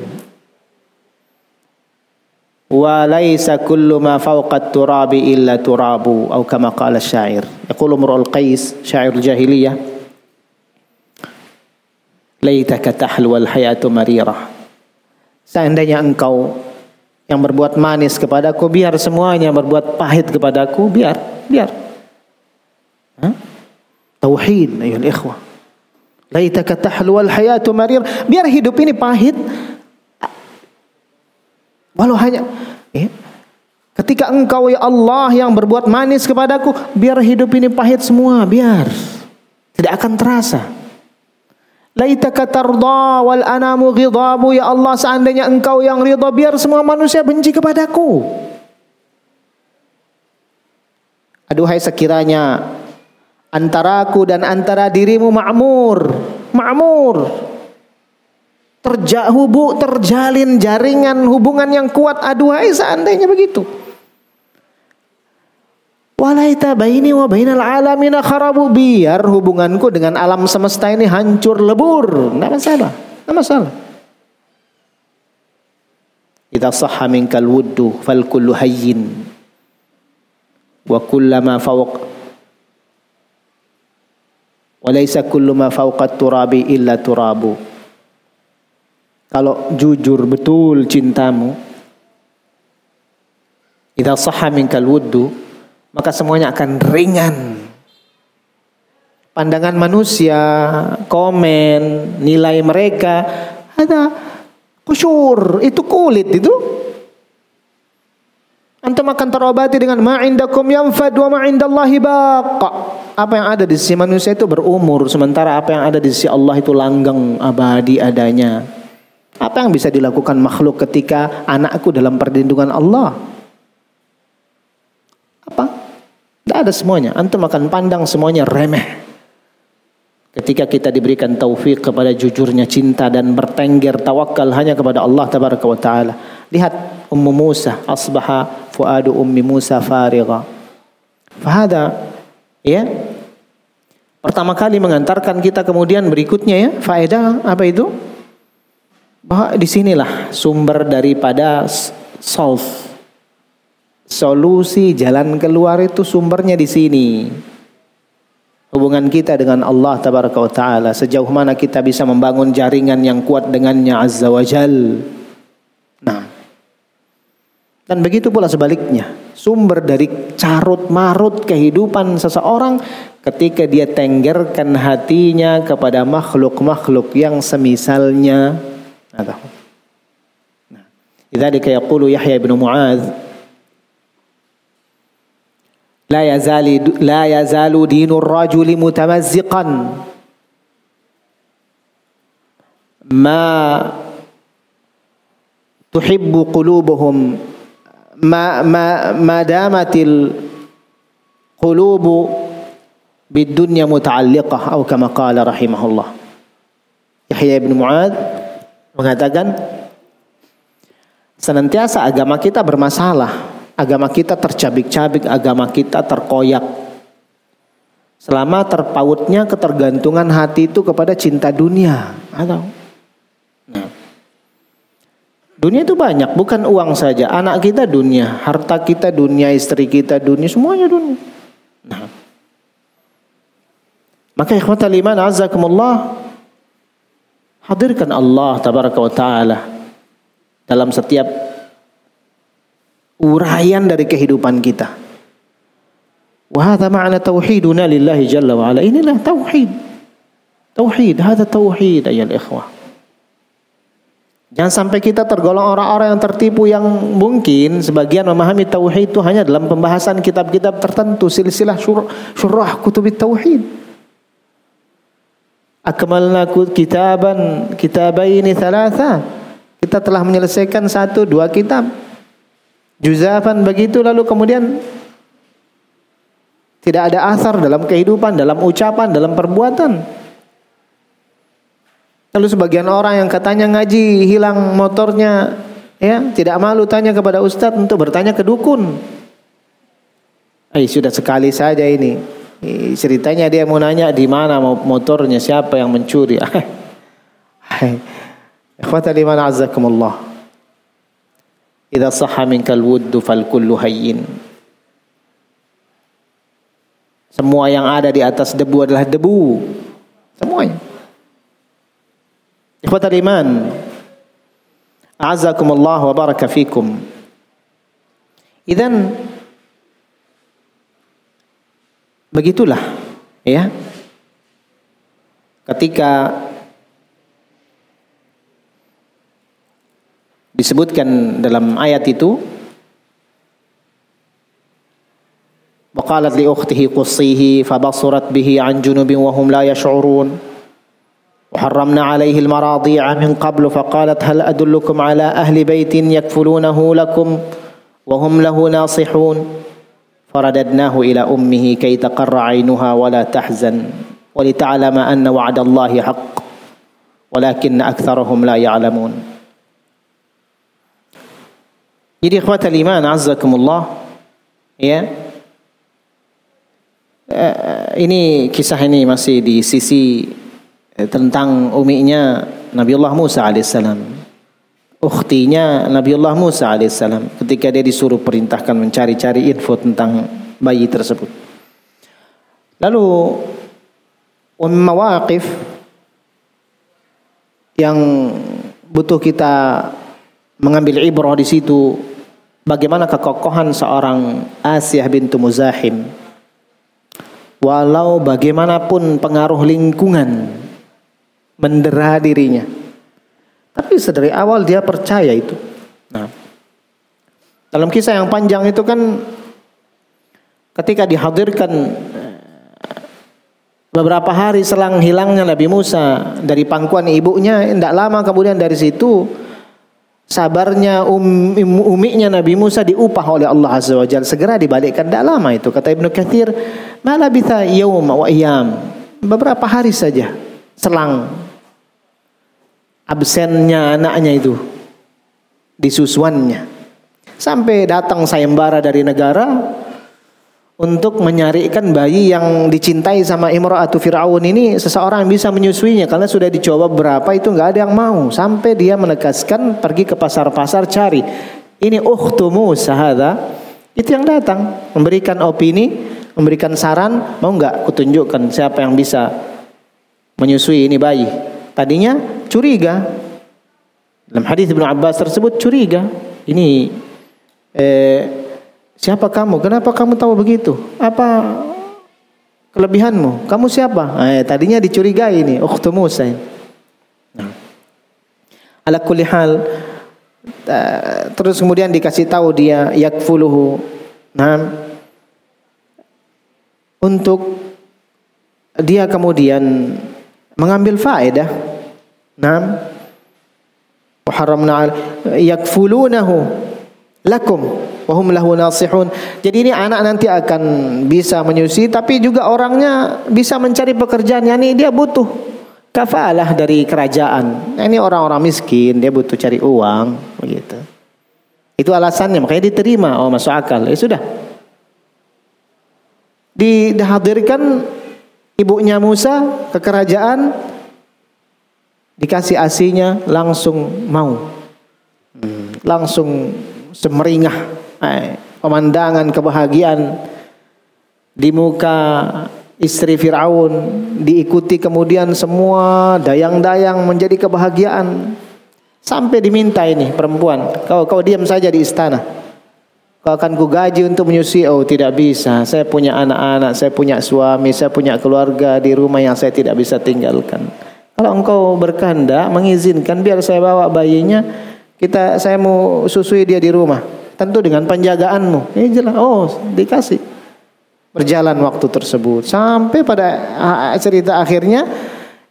wa laisa kullu ma fawqa turabi illa turabu atau kama qala syair. Yaqulu murul qais syair jahiliyah laitaka tahlu wal hayatu marirah seandainya engkau yang berbuat manis kepadaku biar semuanya berbuat pahit kepadaku biar biar. Tauhid ayuhal ikhwah. Laitaka tahlu wal hayatu marir biar hidup ini pahit Walau hanya eh, ketika engkau ya Allah yang berbuat manis kepadaku, biar hidup ini pahit semua, biar tidak akan terasa. Laitaka tarda wal anamu ghidabu ya Allah seandainya engkau yang ridha biar semua manusia benci kepadaku. Aduhai sekiranya antaraku dan antara dirimu makmur, makmur terjahubu terjalin jaringan hubungan yang kuat. Aduhai seandainya begitu. Walaita baini wa bainal alamina kharabu. Biar hubunganku dengan alam semesta ini hancur lebur. Enggak masalah enggak masalah. Idza sahha minkal wuddu fal kullu hayyin. Wa kullama fawq. Walaysa kullu ma fawqa turabi illa turabu kalau jujur betul cintamu, idza sahha minkal wuddu, maka semuanya akan ringan. Pandangan manusia, komen, nilai mereka ada kusyur, itu kulit itu. Antum akan terobati dengan ma'indakum yanfad wa ma'indallahi baqa. Apa yang ada di sisi manusia itu berumur, sementara apa yang ada di sisi Allah itu langgeng abadi adanya. Apa yang bisa dilakukan makhluk ketika anakku dalam perlindungan Allah? Apa? Tidak ada semuanya. Antum akan pandang semuanya remeh. Ketika kita diberikan taufik kepada jujurnya cinta dan bertengger tawakal hanya kepada Allah tabaraka wa taala. Lihat Ummu Musa asbaha fuadu ummi Musa farigha. Fahada ya pertama kali mengantarkan kita kemudian berikutnya ya faedah apa itu bahwa di sinilah sumber daripada solve. Solusi jalan keluar itu sumbernya di sini. Hubungan kita dengan Allah tabaraka wa taala. Sejauh mana kita bisa membangun jaringan yang kuat dengannya azza wajal nah. Dan begitu pula sebaliknya. Sumber dari carut marut kehidupan seseorang ketika dia tenggerkan hatinya kepada makhluk-makhluk yang semisalnya atau nah lidzalika yaqulu Yahya bin Muadz la yazali la yazalu dinur rajuli mutamazziqan ma tuhibbu qulubuhum ma ma ma damatil qulubu bidunya muta'alliqah atau kama qala rahimahullah. Yahya bin Muad mengatakan senantiasa agama kita bermasalah, agama kita tercabik-cabik, agama kita terkoyak. Selama terpautnya ketergantungan hati itu kepada cinta dunia atau nah. Dunia itu banyak, bukan uang saja. Anak kita dunia, harta kita dunia, istri kita dunia, semuanya dunia. Nah, maka ikhwatal iman azakumullah hadirkan Allah tabaraka wa taala dalam setiap uraian dari kehidupan kita. Wa ma'na tauhiduna lillahi jalla wa ala. Inilah tauhid. Tauhid, hadha tauhid ayat ikhwah. Jangan sampai kita tergolong orang-orang yang tertipu yang mungkin sebagian memahami tauhid itu hanya dalam pembahasan kitab-kitab tertentu, silsilah syurah, syurah kutub tauhid akmalna kitaban kitabaini thalatha. Kita telah menyelesaikan satu dua kitab. Juzafan begitu lalu kemudian tidak ada asar dalam kehidupan dalam ucapan dalam perbuatan. Lalu sebagian orang yang katanya ngaji hilang motornya ya tidak malu tanya kepada ustadz untuk bertanya ke dukun. Eh sudah sekali saja ini ceritanya dia mau nanya di mana motornya siapa yang mencuri. <laughs> Ikhwata liman azzakumullah. Idza sahha minkal wuddu fal kullu hayyin. Semua yang ada di atas debu adalah debu. Semuanya. Ikhwata liman. Azakumullah wa baraka fikum. Idan Begitulah ya. Ketika disebutkan dalam ayat itu وقالت لأخته قصيه فبصرت به عن جنب وهم لا يشعرون وحرمنا عليه المراضيع من قبل فقالت هل أدلكم على أهل بيت يكفلونه لكم وهم له ناصحون فرددناه إلى أمه كي تقر عينها ولا تحزن ولتعلم أن وعد الله حق ولكن أكثرهم لا يعلمون Jadi ikhwata iman azzakumullah ya ini kisah ini masih di sisi tentang uminya Nabiullah Musa alaihissalam ukhtinya Nabiullah Musa alaihissalam ketika dia disuruh perintahkan mencari-cari info tentang bayi tersebut. Lalu mawaqif yang butuh kita mengambil ibrah di situ bagaimana kekokohan seorang Asiyah bintu Muzahim walau bagaimanapun pengaruh lingkungan mendera dirinya tapi sedari awal dia percaya itu. Nah, dalam kisah yang panjang itu kan ketika dihadirkan eh, beberapa hari selang hilangnya Nabi Musa dari pangkuan ibunya, tidak lama kemudian dari situ sabarnya um, umiknya Nabi Musa diupah oleh Allah Azza wa Jalla segera dibalikkan. Tidak lama itu kata Ibnu Katsir malabitha yaum wa iyam. Beberapa hari saja selang absennya anaknya itu. Di susuannya sampai datang sayembara dari negara untuk menyarikan bayi yang dicintai sama Imra'atu Fir'aun ini seseorang yang bisa menyusuinya. Karena sudah dicoba berapa itu nggak ada yang mau. Sampai dia menegaskan pergi ke pasar-pasar cari. Ini ukhtu Musa hadha. Itu yang datang. Memberikan opini memberikan saran. Mau nggak? Kutunjukkan siapa yang bisa menyusui ini bayi. Tadinya curiga dalam hadis Ibnu Abbas tersebut curiga ini eh, Siapa kamu? Kenapa kamu tahu begitu? Apa kelebihanmu? Kamu siapa? Eh, tadinya dicurigai ini, ukhtu Musa. Nah. Ala kulli hal terus kemudian dikasih tahu dia yakfuluhu. Nah, untuk dia kemudian mengambil faedah. Nah, haramna yakfulunahu lakum wahum lahu nasihun. Jadi ini anak nanti akan bisa menyusui tapi juga orangnya bisa mencari pekerjaan yani dia butuh kafalah dari kerajaan. Nah, ini orang-orang miskin, dia butuh cari uang begitu. Itu alasannya makanya diterima. Oh, masuk akal. Ya sudah. Dihadirkan ibunya Musa ke kerajaan dikasih asinya langsung mau. Langsung semeringah. Eh, pemandangan kebahagiaan di muka istri Firaun diikuti kemudian semua dayang-dayang menjadi kebahagiaan. Sampai diminta ini perempuan kau kau diam saja di istana. Kau akan kugaji untuk menyusui. Oh tidak bisa. Saya punya anak-anak saya punya suami saya punya keluarga di rumah yang saya tidak bisa tinggalkan kalau engkau berkehendak mengizinkan biar saya bawa bayinya kita saya mau susui dia di rumah Tentu dengan penjagaanmu. Ini jelas. Oh, dikasih. Berjalan waktu tersebut sampai pada cerita akhirnya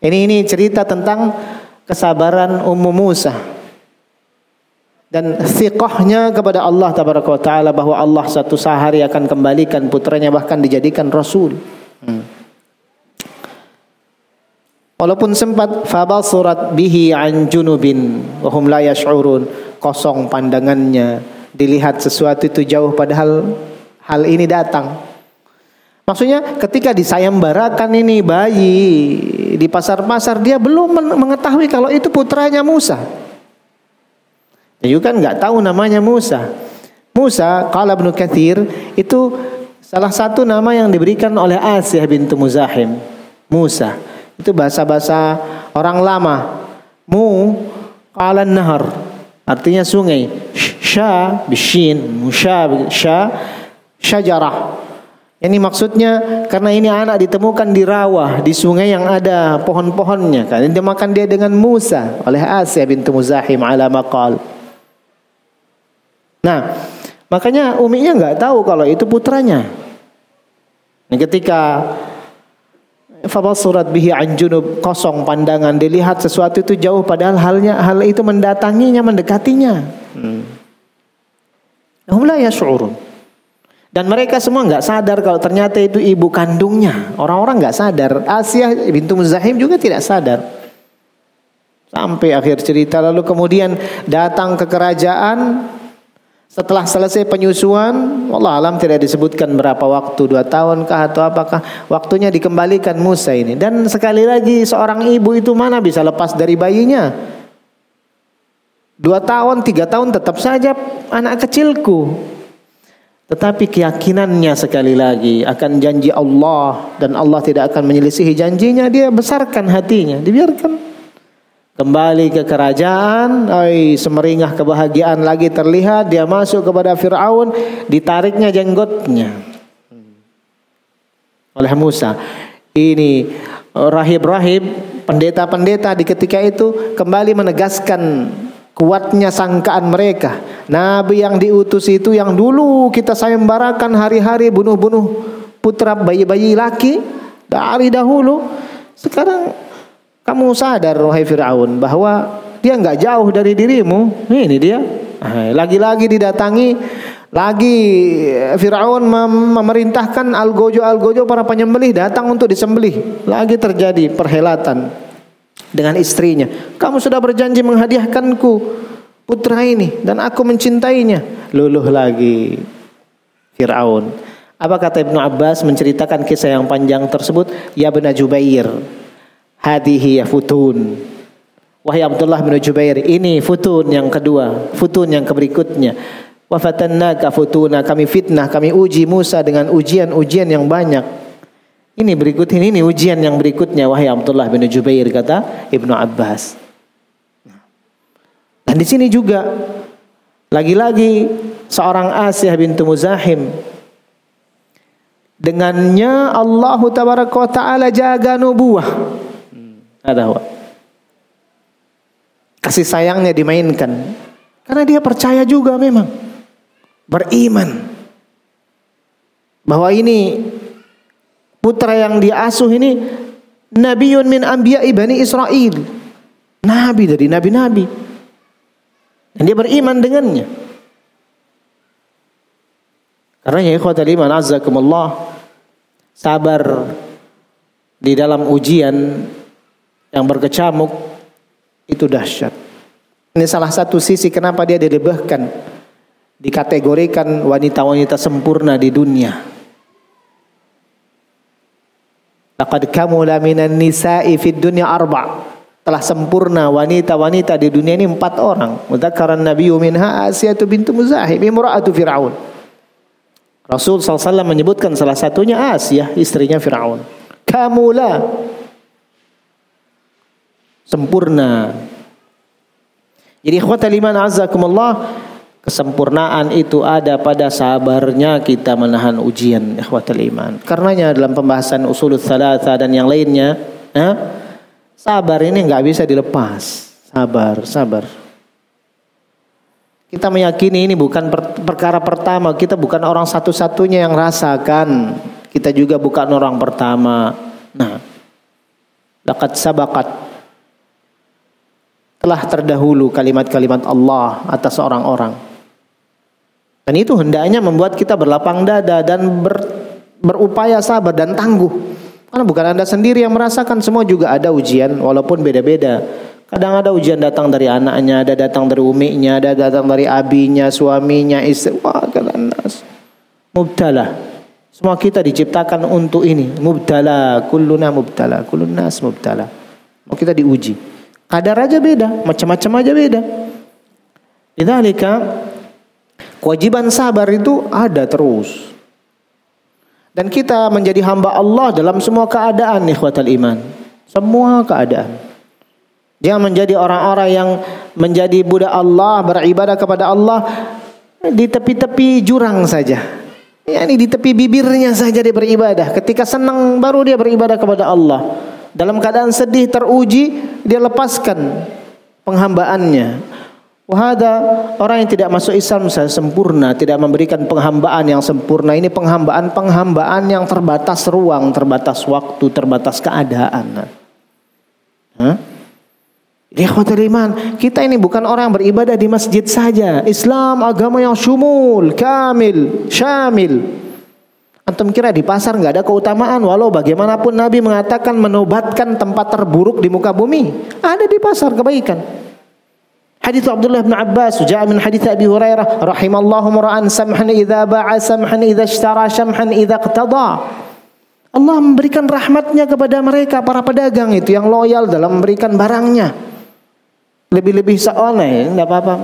ini ini cerita tentang kesabaran Ummu Musa dan thiqahnya kepada Allah tabaraka taala bahwa Allah satu sehari akan kembalikan putranya bahkan dijadikan rasul. Hmm. Walaupun sempat surat bihi an junubin wahum la yash'urun kosong pandangannya dilihat sesuatu itu jauh padahal hal ini datang. Maksudnya ketika disayembarakan ini bayi di pasar-pasar dia belum mengetahui kalau itu putranya Musa. Dia juga nggak tahu namanya Musa. Musa kalau Ibnu Kathir itu salah satu nama yang diberikan oleh Asiyah bintu Muzahim. Musa itu bahasa-bahasa orang lama. Mu qala nahar. Artinya sungai. Sya bishin. Musya sya syajarah. Ini maksudnya karena ini anak ditemukan di rawa di sungai yang ada pohon-pohonnya. Kan? Dia makan dia dengan Musa oleh Asya bintu Muzahim ala maqal. Nah makanya uminya nggak tahu kalau itu putranya. Nah, ketika Fabal surat bihi anjunub kosong pandangan dilihat sesuatu itu jauh padahal halnya hal itu mendatanginya mendekatinya. Hmm. Hum la yash'urun. Dan mereka semua nggak sadar kalau ternyata itu ibu kandungnya. Orang-orang nggak sadar. Asia bintu Muzahim juga tidak sadar. Sampai akhir cerita lalu kemudian datang ke kerajaan setelah selesai penyusuan, Allah alam tidak disebutkan berapa waktu, dua tahun kah atau apakah waktunya dikembalikan Musa ini. Dan sekali lagi seorang ibu itu mana bisa lepas dari bayinya? Dua tahun, tiga tahun tetap saja anak kecilku. Tetapi keyakinannya sekali lagi akan janji Allah dan Allah tidak akan menyelisihi janjinya, dia besarkan hatinya, dibiarkan kembali ke kerajaan, ay, semeringah kebahagiaan lagi terlihat, dia masuk kepada Firaun, ditariknya jenggotnya oleh Musa. Ini rahib-rahib, pendeta-pendeta di ketika itu kembali menegaskan kuatnya sangkaan mereka. Nabi yang diutus itu yang dulu kita sayembarakan hari-hari bunuh-bunuh putra bayi-bayi laki dari dahulu. Sekarang kamu sadar wahai Fir'aun bahwa dia nggak jauh dari dirimu. Ini dia. Lagi-lagi didatangi lagi Firaun memerintahkan algojo-algojo para penyembelih datang untuk disembelih. Lagi terjadi perhelatan dengan istrinya. Kamu sudah berjanji menghadiahkanku putra ini dan aku mencintainya. Luluh lagi Firaun. Apa kata Ibnu Abbas menceritakan kisah yang panjang tersebut? Ya bin Jubair, hadihi ya futun. Wahai Abdullah bin Jubair, ini futun yang kedua, futun yang berikutnya. Wa fatannaka futuna, kami fitnah, kami uji Musa dengan ujian-ujian yang banyak. Ini berikut ini, ini ujian yang berikutnya wahai Abdullah bin Jubair kata Ibnu Abbas. Dan di sini juga lagi-lagi seorang Asiyah bintu Muzahim dengannya Allah tabaraka taala jaga nubuah. Ada hmm. Kasih sayangnya dimainkan. Karena dia percaya juga memang. Beriman. Bahwa ini putra yang diasuh ini Nabiun min anbiya ibani Israel. Nabi dari nabi-nabi. Dan dia beriman dengannya. Karena ya ikhwatal iman azzakumullah sabar di dalam ujian yang berkecamuk itu dahsyat. Ini salah satu sisi kenapa dia dilebahkan, dikategorikan wanita-wanita sempurna di dunia. Laqad kamula minan nisa'i fid dunya arba' telah sempurna wanita-wanita di dunia ini empat orang. Mudzakkaran nabiyyu minha Asiyah bintu Muzahim imra'atu Fir'aun. Rasul SAW menyebutkan salah satunya Asia, istrinya Fir'aun. Kamula. Sempurna. Jadi ikhwatal iman azakumullah, kesempurnaan itu ada pada sabarnya kita menahan ujian ikhwatal iman. Karenanya dalam pembahasan usul thalatha dan yang lainnya, eh, sabar ini nggak bisa dilepas. Sabar, sabar. Kita meyakini ini bukan per perkara pertama, kita bukan orang satu-satunya yang rasakan. Kita juga bukan orang pertama. Nah, laqad sabakat telah terdahulu kalimat-kalimat Allah atas orang-orang. Dan itu hendaknya membuat kita berlapang dada dan ber, berupaya sabar dan tangguh. Karena bukan Anda sendiri yang merasakan, semua juga ada ujian walaupun beda-beda. Kadang ada ujian datang dari anaknya, ada datang dari uminya, ada datang dari abinya, suaminya, istri. Wah, nas. Mubtala. Semua kita diciptakan untuk ini. Mubtala, kulluna mubtala, kullun mubtala. Mau kita diuji. Kadar aja beda, macam-macam aja beda. Lidzalika kewajiban sabar itu ada terus. Dan kita menjadi hamba Allah dalam semua keadaan ikhwatal iman. Semua keadaan. Dia menjadi orang-orang yang menjadi budak Allah, beribadah kepada Allah di tepi-tepi jurang saja. Ya, ini di tepi bibirnya saja dia beribadah. Ketika senang baru dia beribadah kepada Allah. Dalam keadaan sedih teruji dia lepaskan penghambaannya. Wahada orang yang tidak masuk Islam saya sempurna, tidak memberikan penghambaan yang sempurna. Ini penghambaan-penghambaan yang terbatas ruang, terbatas waktu, terbatas keadaan. Hah? Iman, kita ini bukan orang yang beribadah di masjid saja. Islam agama yang syumul, kamil, syamil. Antum kira di pasar nggak ada keutamaan walau bagaimanapun Nabi mengatakan menobatkan tempat terburuk di muka bumi. Ada di pasar kebaikan. Hadis Abdullah bin Abbas, ja'a min hadis Abi Hurairah, rahimallahu mura'an samhan idza ba'a samhan idza ishtara samhan idza iqtada. Allah memberikan rahmatnya kepada mereka para pedagang itu yang loyal dalam memberikan barangnya. Lebih-lebih seoleh, enggak apa-apa.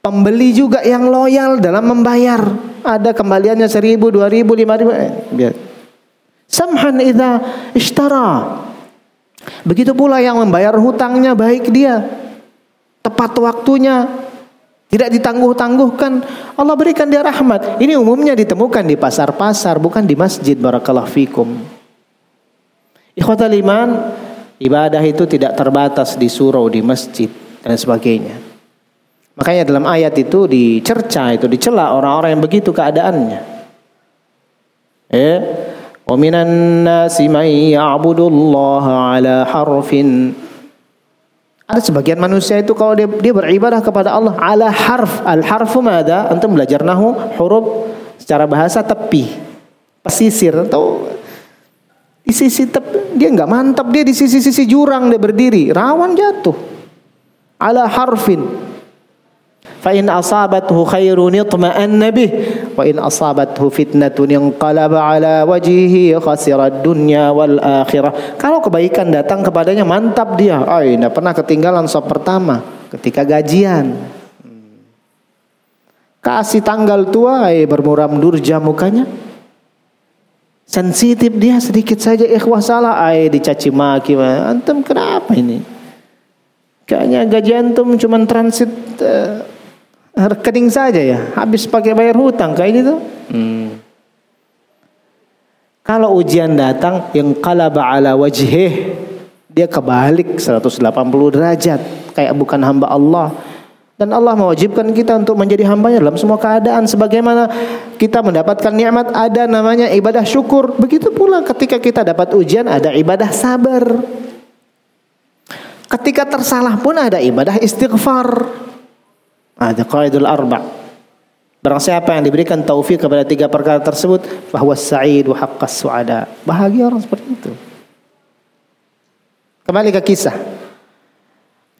Pembeli juga yang loyal dalam membayar. Ada kembaliannya seribu, dua ribu, lima ribu. Eh, biar. Samhan idha ishtara. Begitu pula yang membayar hutangnya baik dia. Tepat waktunya. Tidak ditangguh-tangguhkan. Allah berikan dia rahmat. Ini umumnya ditemukan di pasar-pasar. Bukan di masjid. Barakallah fikum. Ikhwatal iman. Ibadah itu tidak terbatas di surau, di masjid dan sebagainya. Makanya dalam ayat itu dicerca itu dicela orang-orang yang begitu keadaannya. Eh, wa minan nasi may ya'budullaha ala harfin ada sebagian manusia itu kalau dia, dia beribadah kepada Allah ala harf. Al harfu mada? Antum belajar nahu huruf secara bahasa tepi, pesisir atau di sisi tep, dia nggak mantap dia di sisi-sisi jurang dia berdiri, rawan jatuh. Ala harfin. Fa in asabathu khairun itma'anna bih wa in asabathu fitnatun inqalaba ala wajhihi khasira dunya wal akhirah. Kalau kebaikan datang kepadanya mantap dia. Oh, tidak pernah ketinggalan sop pertama ketika gajian. Kasih tanggal tua, eh bermuram durja mukanya. Sensitif dia sedikit saja ikhwah salah, eh dicaci maki. Antum kenapa ini? Kayaknya gaji antum cuma transit uh, rekening saja ya, habis pakai bayar hutang kayak gitu. Hmm. Kalau ujian datang yang qalaba ala wajhih, dia kebalik 180 derajat kayak bukan hamba Allah. Dan Allah mewajibkan kita untuk menjadi hambanya dalam semua keadaan. Sebagaimana kita mendapatkan nikmat ada namanya ibadah syukur. Begitu pula ketika kita dapat ujian ada ibadah sabar. Ketika tersalah pun ada ibadah istighfar. Ada qaidul arba. Barang siapa yang diberikan taufik kepada tiga perkara tersebut, bahwa sa'id wa haqqas su'ada. Bahagia orang seperti itu. Kembali ke kisah.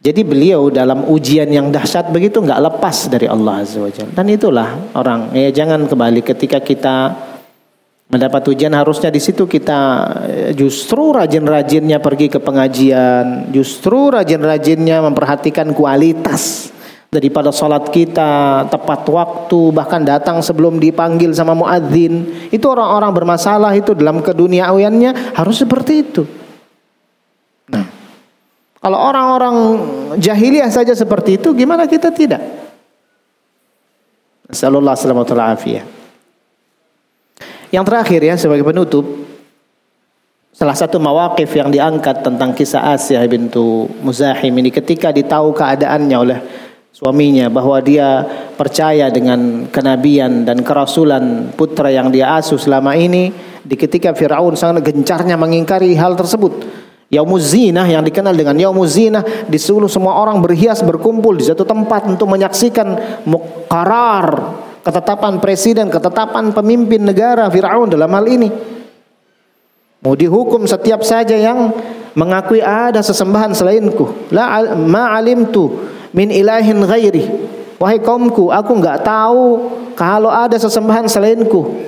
Jadi beliau dalam ujian yang dahsyat begitu nggak lepas dari Allah Azza wa Dan itulah orang ya jangan kembali ketika kita mendapat ujian harusnya di situ kita eh, justru rajin-rajinnya pergi ke pengajian, justru rajin-rajinnya memperhatikan kualitas daripada salat kita tepat waktu bahkan datang sebelum dipanggil sama muadzin. Itu orang-orang bermasalah itu dalam keduniawiannya harus seperti itu. Nah, kalau orang-orang jahiliyah saja seperti itu, gimana kita tidak? Wasallam. Yang terakhir ya sebagai penutup salah satu mawakif yang diangkat tentang kisah Asia bintu Muzahim ini ketika ditahu keadaannya oleh suaminya bahwa dia percaya dengan kenabian dan kerasulan putra yang dia asuh selama ini di ketika Firaun sangat gencarnya mengingkari hal tersebut. Yaumuz Zinah yang dikenal dengan Yaumuz Zinah di seluruh semua orang berhias berkumpul di satu tempat untuk menyaksikan mukarar ketetapan presiden, ketetapan pemimpin negara Firaun dalam hal ini. Mau dihukum setiap saja yang mengakui ada sesembahan selainku. La ma alimtu min ilahin ghairi. Wahai kaumku, aku enggak tahu kalau ada sesembahan selainku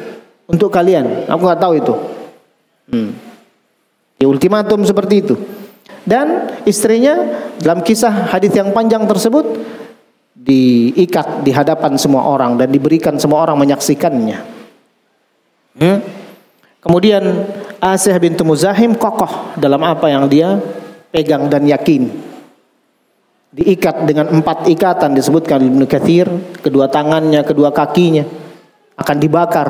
untuk kalian. Aku enggak tahu itu. Hmm. Di ultimatum seperti itu. Dan istrinya dalam kisah hadis yang panjang tersebut diikat di hadapan semua orang dan diberikan semua orang menyaksikannya. Hmm? Kemudian Asih bintu Muzahim kokoh dalam apa yang dia pegang dan yakin. Diikat dengan empat ikatan disebutkan Ibnu Katsir, kedua tangannya, kedua kakinya akan dibakar.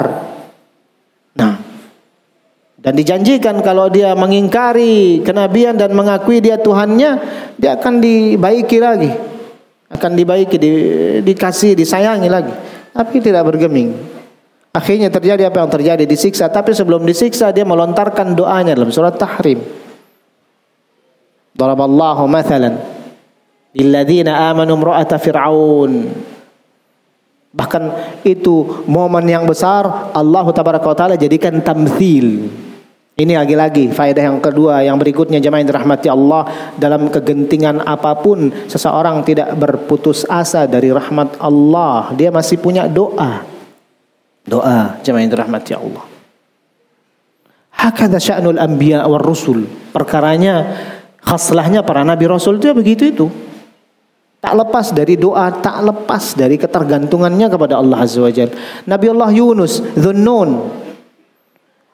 Nah, dan dijanjikan kalau dia mengingkari kenabian dan mengakui dia Tuhannya, dia akan dibaiki lagi akan dibaiki, di, dikasih, disayangi lagi. Tapi tidak bergeming. Akhirnya terjadi apa yang terjadi disiksa. Tapi sebelum disiksa dia melontarkan doanya dalam surat Tahrim. Daraballahu mathalan lilladzina amanu imra'ata fir'aun. Bahkan itu momen yang besar Allah taala jadikan tamthil ini lagi-lagi faedah yang kedua yang berikutnya jemaah yang dirahmati Allah dalam kegentingan apa pun seseorang tidak berputus asa dari rahmat Allah. Dia masih punya doa. Doa jemaah yang dirahmati Allah. Hakada sya'nul anbiya war rusul. Perkaranya khaslahnya para nabi rasul itu begitu itu. Tak lepas dari doa, tak lepas dari ketergantungannya kepada Allah Azza wa Jalla. Nabi Allah Yunus, Dhunnun,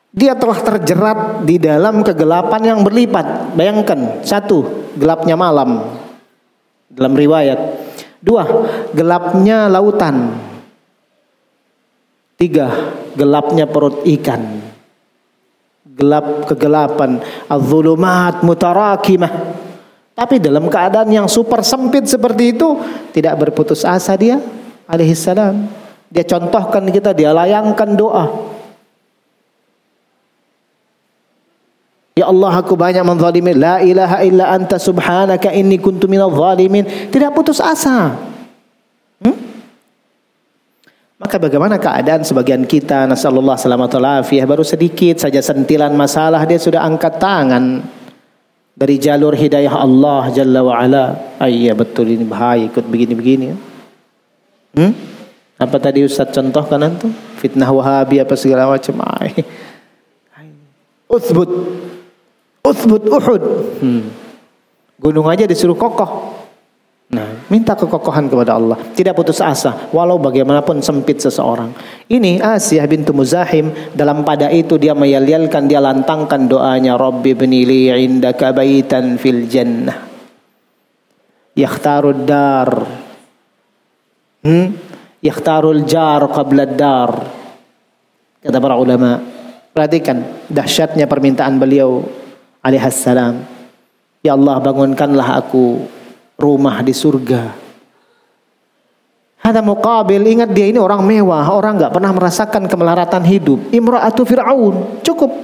dia telah terjerat di dalam kegelapan yang berlipat. Bayangkan, satu, gelapnya malam dalam riwayat. Dua, gelapnya lautan. Tiga, gelapnya perut ikan. Gelap kegelapan, az-zulumat mutarakimah. Tapi dalam keadaan yang super sempit seperti itu, tidak berputus asa dia alaihissalam. Dia contohkan kita, dia layangkan doa. Ya Allah aku banyak menzalimi. La ilaha illa anta subhanaka inni kuntu minal zalimin. Tidak putus asa. Hmm? Maka bagaimana keadaan sebagian kita nasallallahu selamat afiyah baru sedikit saja sentilan masalah dia sudah angkat tangan dari jalur hidayah Allah Jalla wa ala. Ayya betul ini bahaya ikut begini-begini. Hmm? Apa tadi Ustaz contohkan antum? fitnah Wahabi apa segala macam. Uthbut. Uthbut Uhud. Hmm. Gunung aja disuruh kokoh. Nah, minta kekokohan kepada Allah. Tidak putus asa, walau bagaimanapun sempit seseorang. Ini Asiyah bintu Muzahim, dalam pada itu dia meyal-yalkan, dia lantangkan doanya, Rabbi li indaka baitan fil jannah. Yakhtarud dar. Hmm? Yakhtarul jar qabla dar. Kata para ulama. Perhatikan dahsyatnya permintaan beliau alaihassalam. Ya Allah bangunkanlah aku rumah di surga. Ada muqabil, ingat dia ini orang mewah, orang nggak pernah merasakan kemelaratan hidup. Imra'atu Fir'aun, cukup.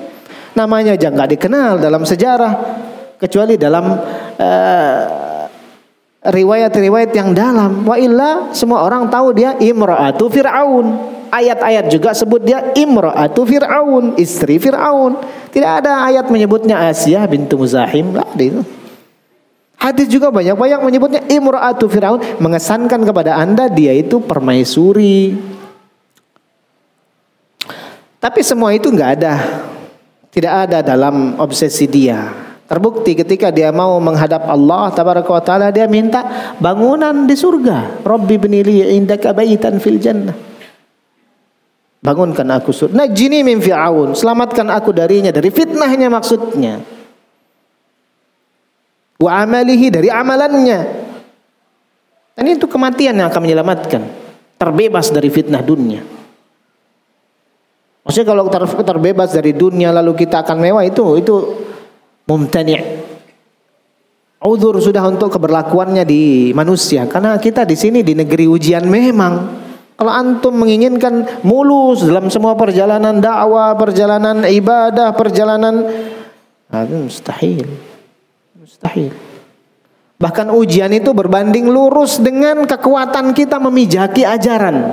Namanya aja nggak dikenal dalam sejarah, kecuali dalam uh, riwayat-riwayat yang dalam. Wa illa semua orang tahu dia Imra'atu Fir'aun. Ayat-ayat juga sebut dia Imra'atu Fir'aun, istri Fir'aun. Tidak ada ayat menyebutnya Asia bintu Muzahim. Lah, itu. Hadis juga banyak-banyak menyebutnya imra'atu Firaun mengesankan kepada Anda dia itu permaisuri. Tapi semua itu nggak ada. Tidak ada dalam obsesi dia. Terbukti ketika dia mau menghadap Allah tabaraka wa taala dia minta bangunan di surga. Rabbi binili indaka baitan fil jannah. Bangunkan aku surga. Najini min fir'aun. Selamatkan aku darinya dari fitnahnya maksudnya wa amalihi dari amalannya. Dan itu kematian yang akan menyelamatkan. Terbebas dari fitnah dunia. Maksudnya kalau ter terbebas dari dunia lalu kita akan mewah itu itu mumtani'. Uzur sudah untuk keberlakuannya di manusia karena kita di sini di negeri ujian memang. Kalau antum menginginkan mulus dalam semua perjalanan dakwah, perjalanan ibadah, perjalanan nah, itu mustahil. Mustahil. Bahkan ujian itu berbanding lurus dengan kekuatan kita memijaki ajaran.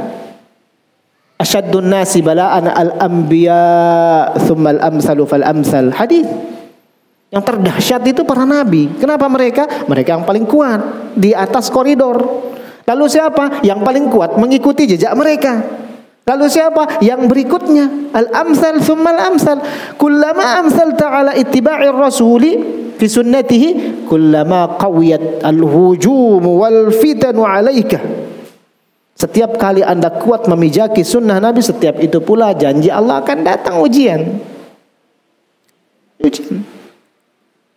Asyaddun nasi bala'an al-anbiya thumma al-amsalu fal-amsal. Hadis. Yang terdahsyat itu para nabi. Kenapa mereka? Mereka yang paling kuat di atas koridor. Lalu siapa? Yang paling kuat mengikuti jejak mereka. Lalu siapa? Yang berikutnya. Al-amsal thumma al-amsal. Kullama amsal ta'ala ittiba'ir rasuli fi sunnatihi kullama qawiyat al-hujum wal fitan 'alaika. Setiap kali anda kuat memijaki sunnah Nabi setiap itu pula janji Allah akan datang ujian. Ujian.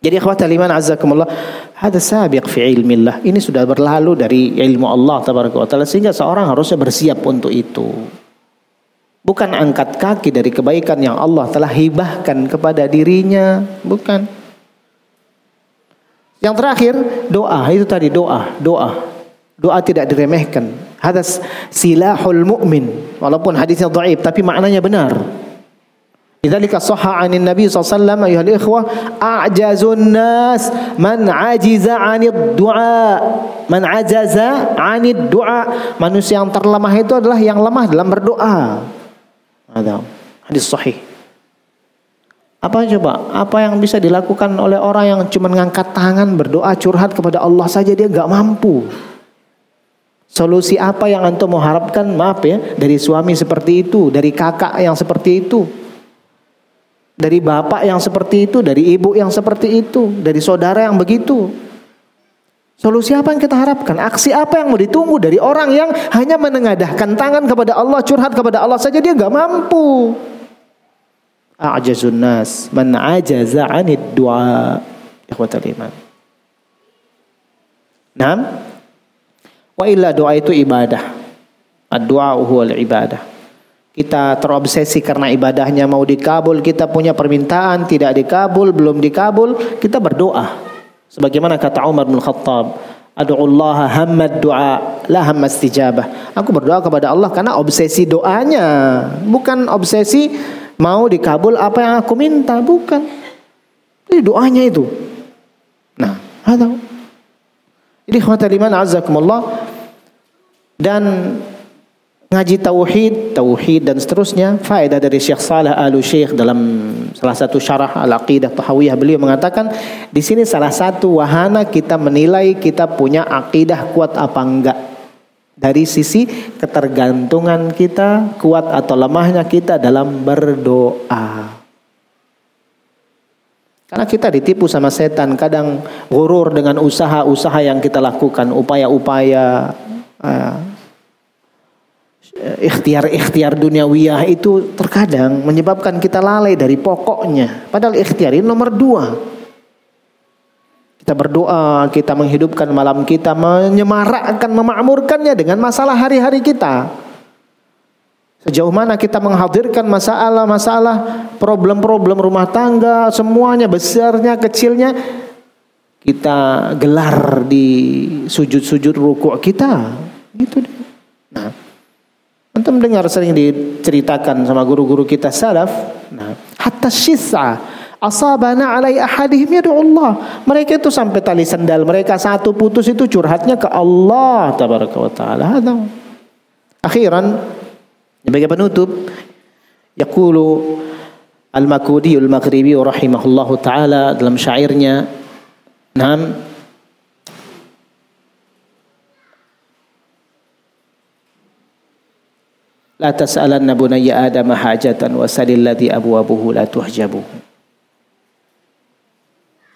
Jadi akhwat iman azakumullah ada sabiq fi ilmillah. Ini sudah berlalu dari ilmu Allah tabaraka wa taala sehingga seorang harusnya bersiap untuk itu. Bukan angkat kaki dari kebaikan yang Allah telah hibahkan kepada dirinya. Bukan yang terakhir doa itu tadi doa, doa. Doa tidak diremehkan. Hadas silahul mu'min. Walaupun hadisnya dhaif tapi maknanya benar. Lidzalika sahha Nabi sallallahu alaihi ikhwah a'jazun nas man 'ajiza 'anid du'a. Man 'ajaza 'anid du'a. Manusia yang terlemah itu adalah yang lemah dalam berdoa. Ada hadis sahih. Apa coba? Apa yang bisa dilakukan oleh orang yang cuma ngangkat tangan berdoa curhat kepada Allah saja dia nggak mampu. Solusi apa yang antum harapkan? Maaf ya, dari suami seperti itu, dari kakak yang seperti itu, dari bapak yang seperti itu, dari ibu yang seperti itu, dari saudara yang begitu. Solusi apa yang kita harapkan? Aksi apa yang mau ditunggu dari orang yang hanya menengadahkan tangan kepada Allah, curhat kepada Allah saja dia nggak mampu a'jazun nas. Man ajaza 'anid du'a. Ikhwatal iman. Naam? Wa illa doa itu ibadah. Ad-du'a ibadah. Kita terobsesi karena ibadahnya mau dikabul kita punya permintaan tidak dikabul belum dikabul kita berdoa. Sebagaimana kata Umar bin Khattab Allah hammad du'a la hamma istijabah. Aku berdoa kepada Allah karena obsesi doanya bukan obsesi mau dikabul apa yang aku minta, bukan. Ini doanya itu. Nah, ada. Jadi khawata liman azakumullah dan ngaji tauhid, tauhid dan seterusnya. Faedah dari Syekh Saleh Al Syekh dalam salah satu syarah Al-Aqidah Tahawiyah beliau mengatakan di sini salah satu wahana kita menilai kita punya akidah kuat apa enggak. Dari sisi ketergantungan kita, kuat atau lemahnya kita dalam berdoa. Karena kita ditipu sama setan, kadang gurur dengan usaha-usaha yang kita lakukan, upaya-upaya uh, ikhtiar-ikhtiar duniawiyah itu terkadang menyebabkan kita lalai dari pokoknya. Padahal ikhtiar ini nomor dua. Kita berdoa, kita menghidupkan malam kita, menyemarakkan, memakmurkannya dengan masalah hari-hari kita. Sejauh mana kita menghadirkan masalah-masalah, problem-problem rumah tangga, semuanya besarnya, kecilnya, kita gelar di sujud-sujud rukuk kita. Itu Nah, antum dengar sering diceritakan sama guru-guru kita salaf. Nah, hatta syisa asabana alai ahadihim ya Allah. Mereka itu sampai tali sendal mereka. Satu putus itu curhatnya ke Allah tabaraka wa taala. Akhiran sebagai penutup. Yaqulu Al-Makudi Al-Maghribi rahimahullahu taala dalam syairnya. Nam La tas'alanna bunayya Adam hajatan wa salil ladhi abwabuhu la tuhjabuhu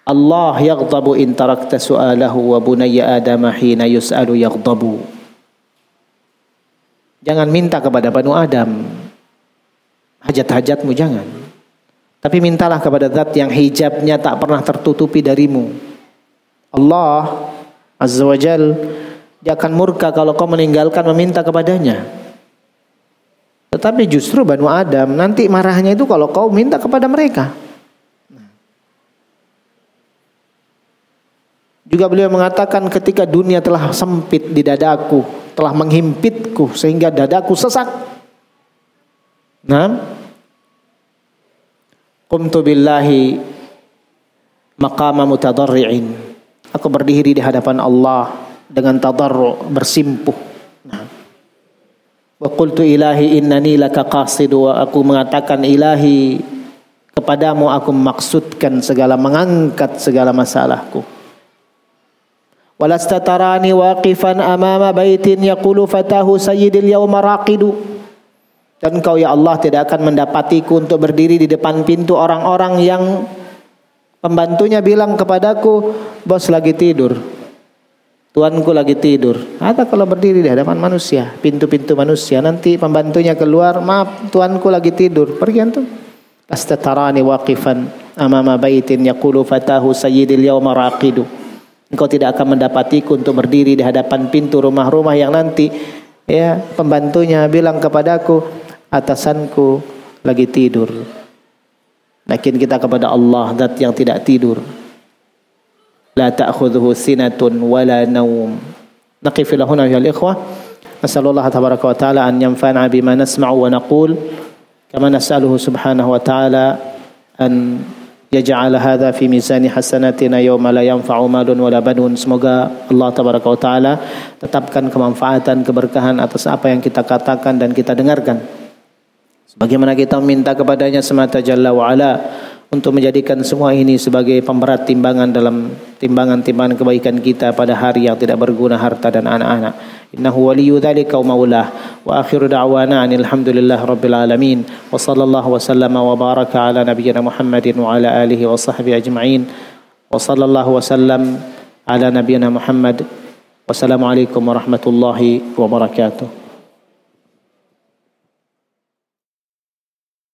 Allah yaghdabu in tarakta su'alahu wa bunayya Adam hina yus'alu yaghdabu. Jangan minta kepada Banu Adam hajat-hajatmu jangan. Tapi mintalah kepada zat yang hijabnya tak pernah tertutupi darimu. Allah Azza wa Jal dia akan murka kalau kau meninggalkan meminta kepadanya. Tetapi justru Banu Adam nanti marahnya itu kalau kau minta kepada mereka. Juga beliau mengatakan ketika dunia telah sempit di dadaku, telah menghimpitku sehingga dadaku sesak. Nah, qumtu billahi maqama mutadarri'in. Aku berdiri di hadapan Allah dengan tadarru bersimpuh. Nah. Wa qultu ilahi innani laka qasidu wa aku mengatakan ilahi kepadamu aku maksudkan segala mengangkat segala masalahku. ولست تراني واقفا أمام بيت يقول فتاه سيد اليوم راقد dan kau ya Allah tidak akan mendapatiku untuk berdiri di depan pintu orang-orang yang pembantunya bilang kepadaku bos lagi tidur tuanku lagi tidur atau kalau berdiri di hadapan manusia pintu-pintu manusia nanti pembantunya keluar maaf tuanku lagi tidur pergi antum astatarani waqifan amama baitin yaqulu fatahu sayyidil yawma raqidu Engkau tidak akan mendapatiku untuk berdiri di hadapan pintu rumah-rumah yang nanti ya pembantunya bilang kepadaku atasanku lagi tidur. Lakin kita kepada Allah zat yang tidak tidur. La ta'khudhuhu sinatun wala naum. Naqif huna ya ikhwah. Nasallallahu tabaraka wa taala an yanfa'ana bima nasma'u wa naqul. Kama nas'aluhu subhanahu wa ta'ala an yaj'al hadha fi mizani hasanatina yawma la yanfa'u malun wala banun. Semoga Allah tabaraka wa taala tetapkan kemanfaatan, keberkahan atas apa yang kita katakan dan kita dengarkan. Sebagaimana kita meminta kepadanya semata jalla wa ala untuk menjadikan semua ini sebagai pemberat timbangan dalam timbangan-timbangan kebaikan kita pada hari yang tidak berguna harta dan anak-anak. Innahu waliyyu dzalika wa maulah. Wa akhiru da'wana alhamdulillah rabbil alamin. Wa sallallahu wa sallama wa baraka ala nabiyyina Muhammadin wa ala alihi wa sahbihi ajma'in. Wa sallallahu wa sallam ala nabiyyina Muhammad. Wassalamualaikum warahmatullahi wabarakatuh.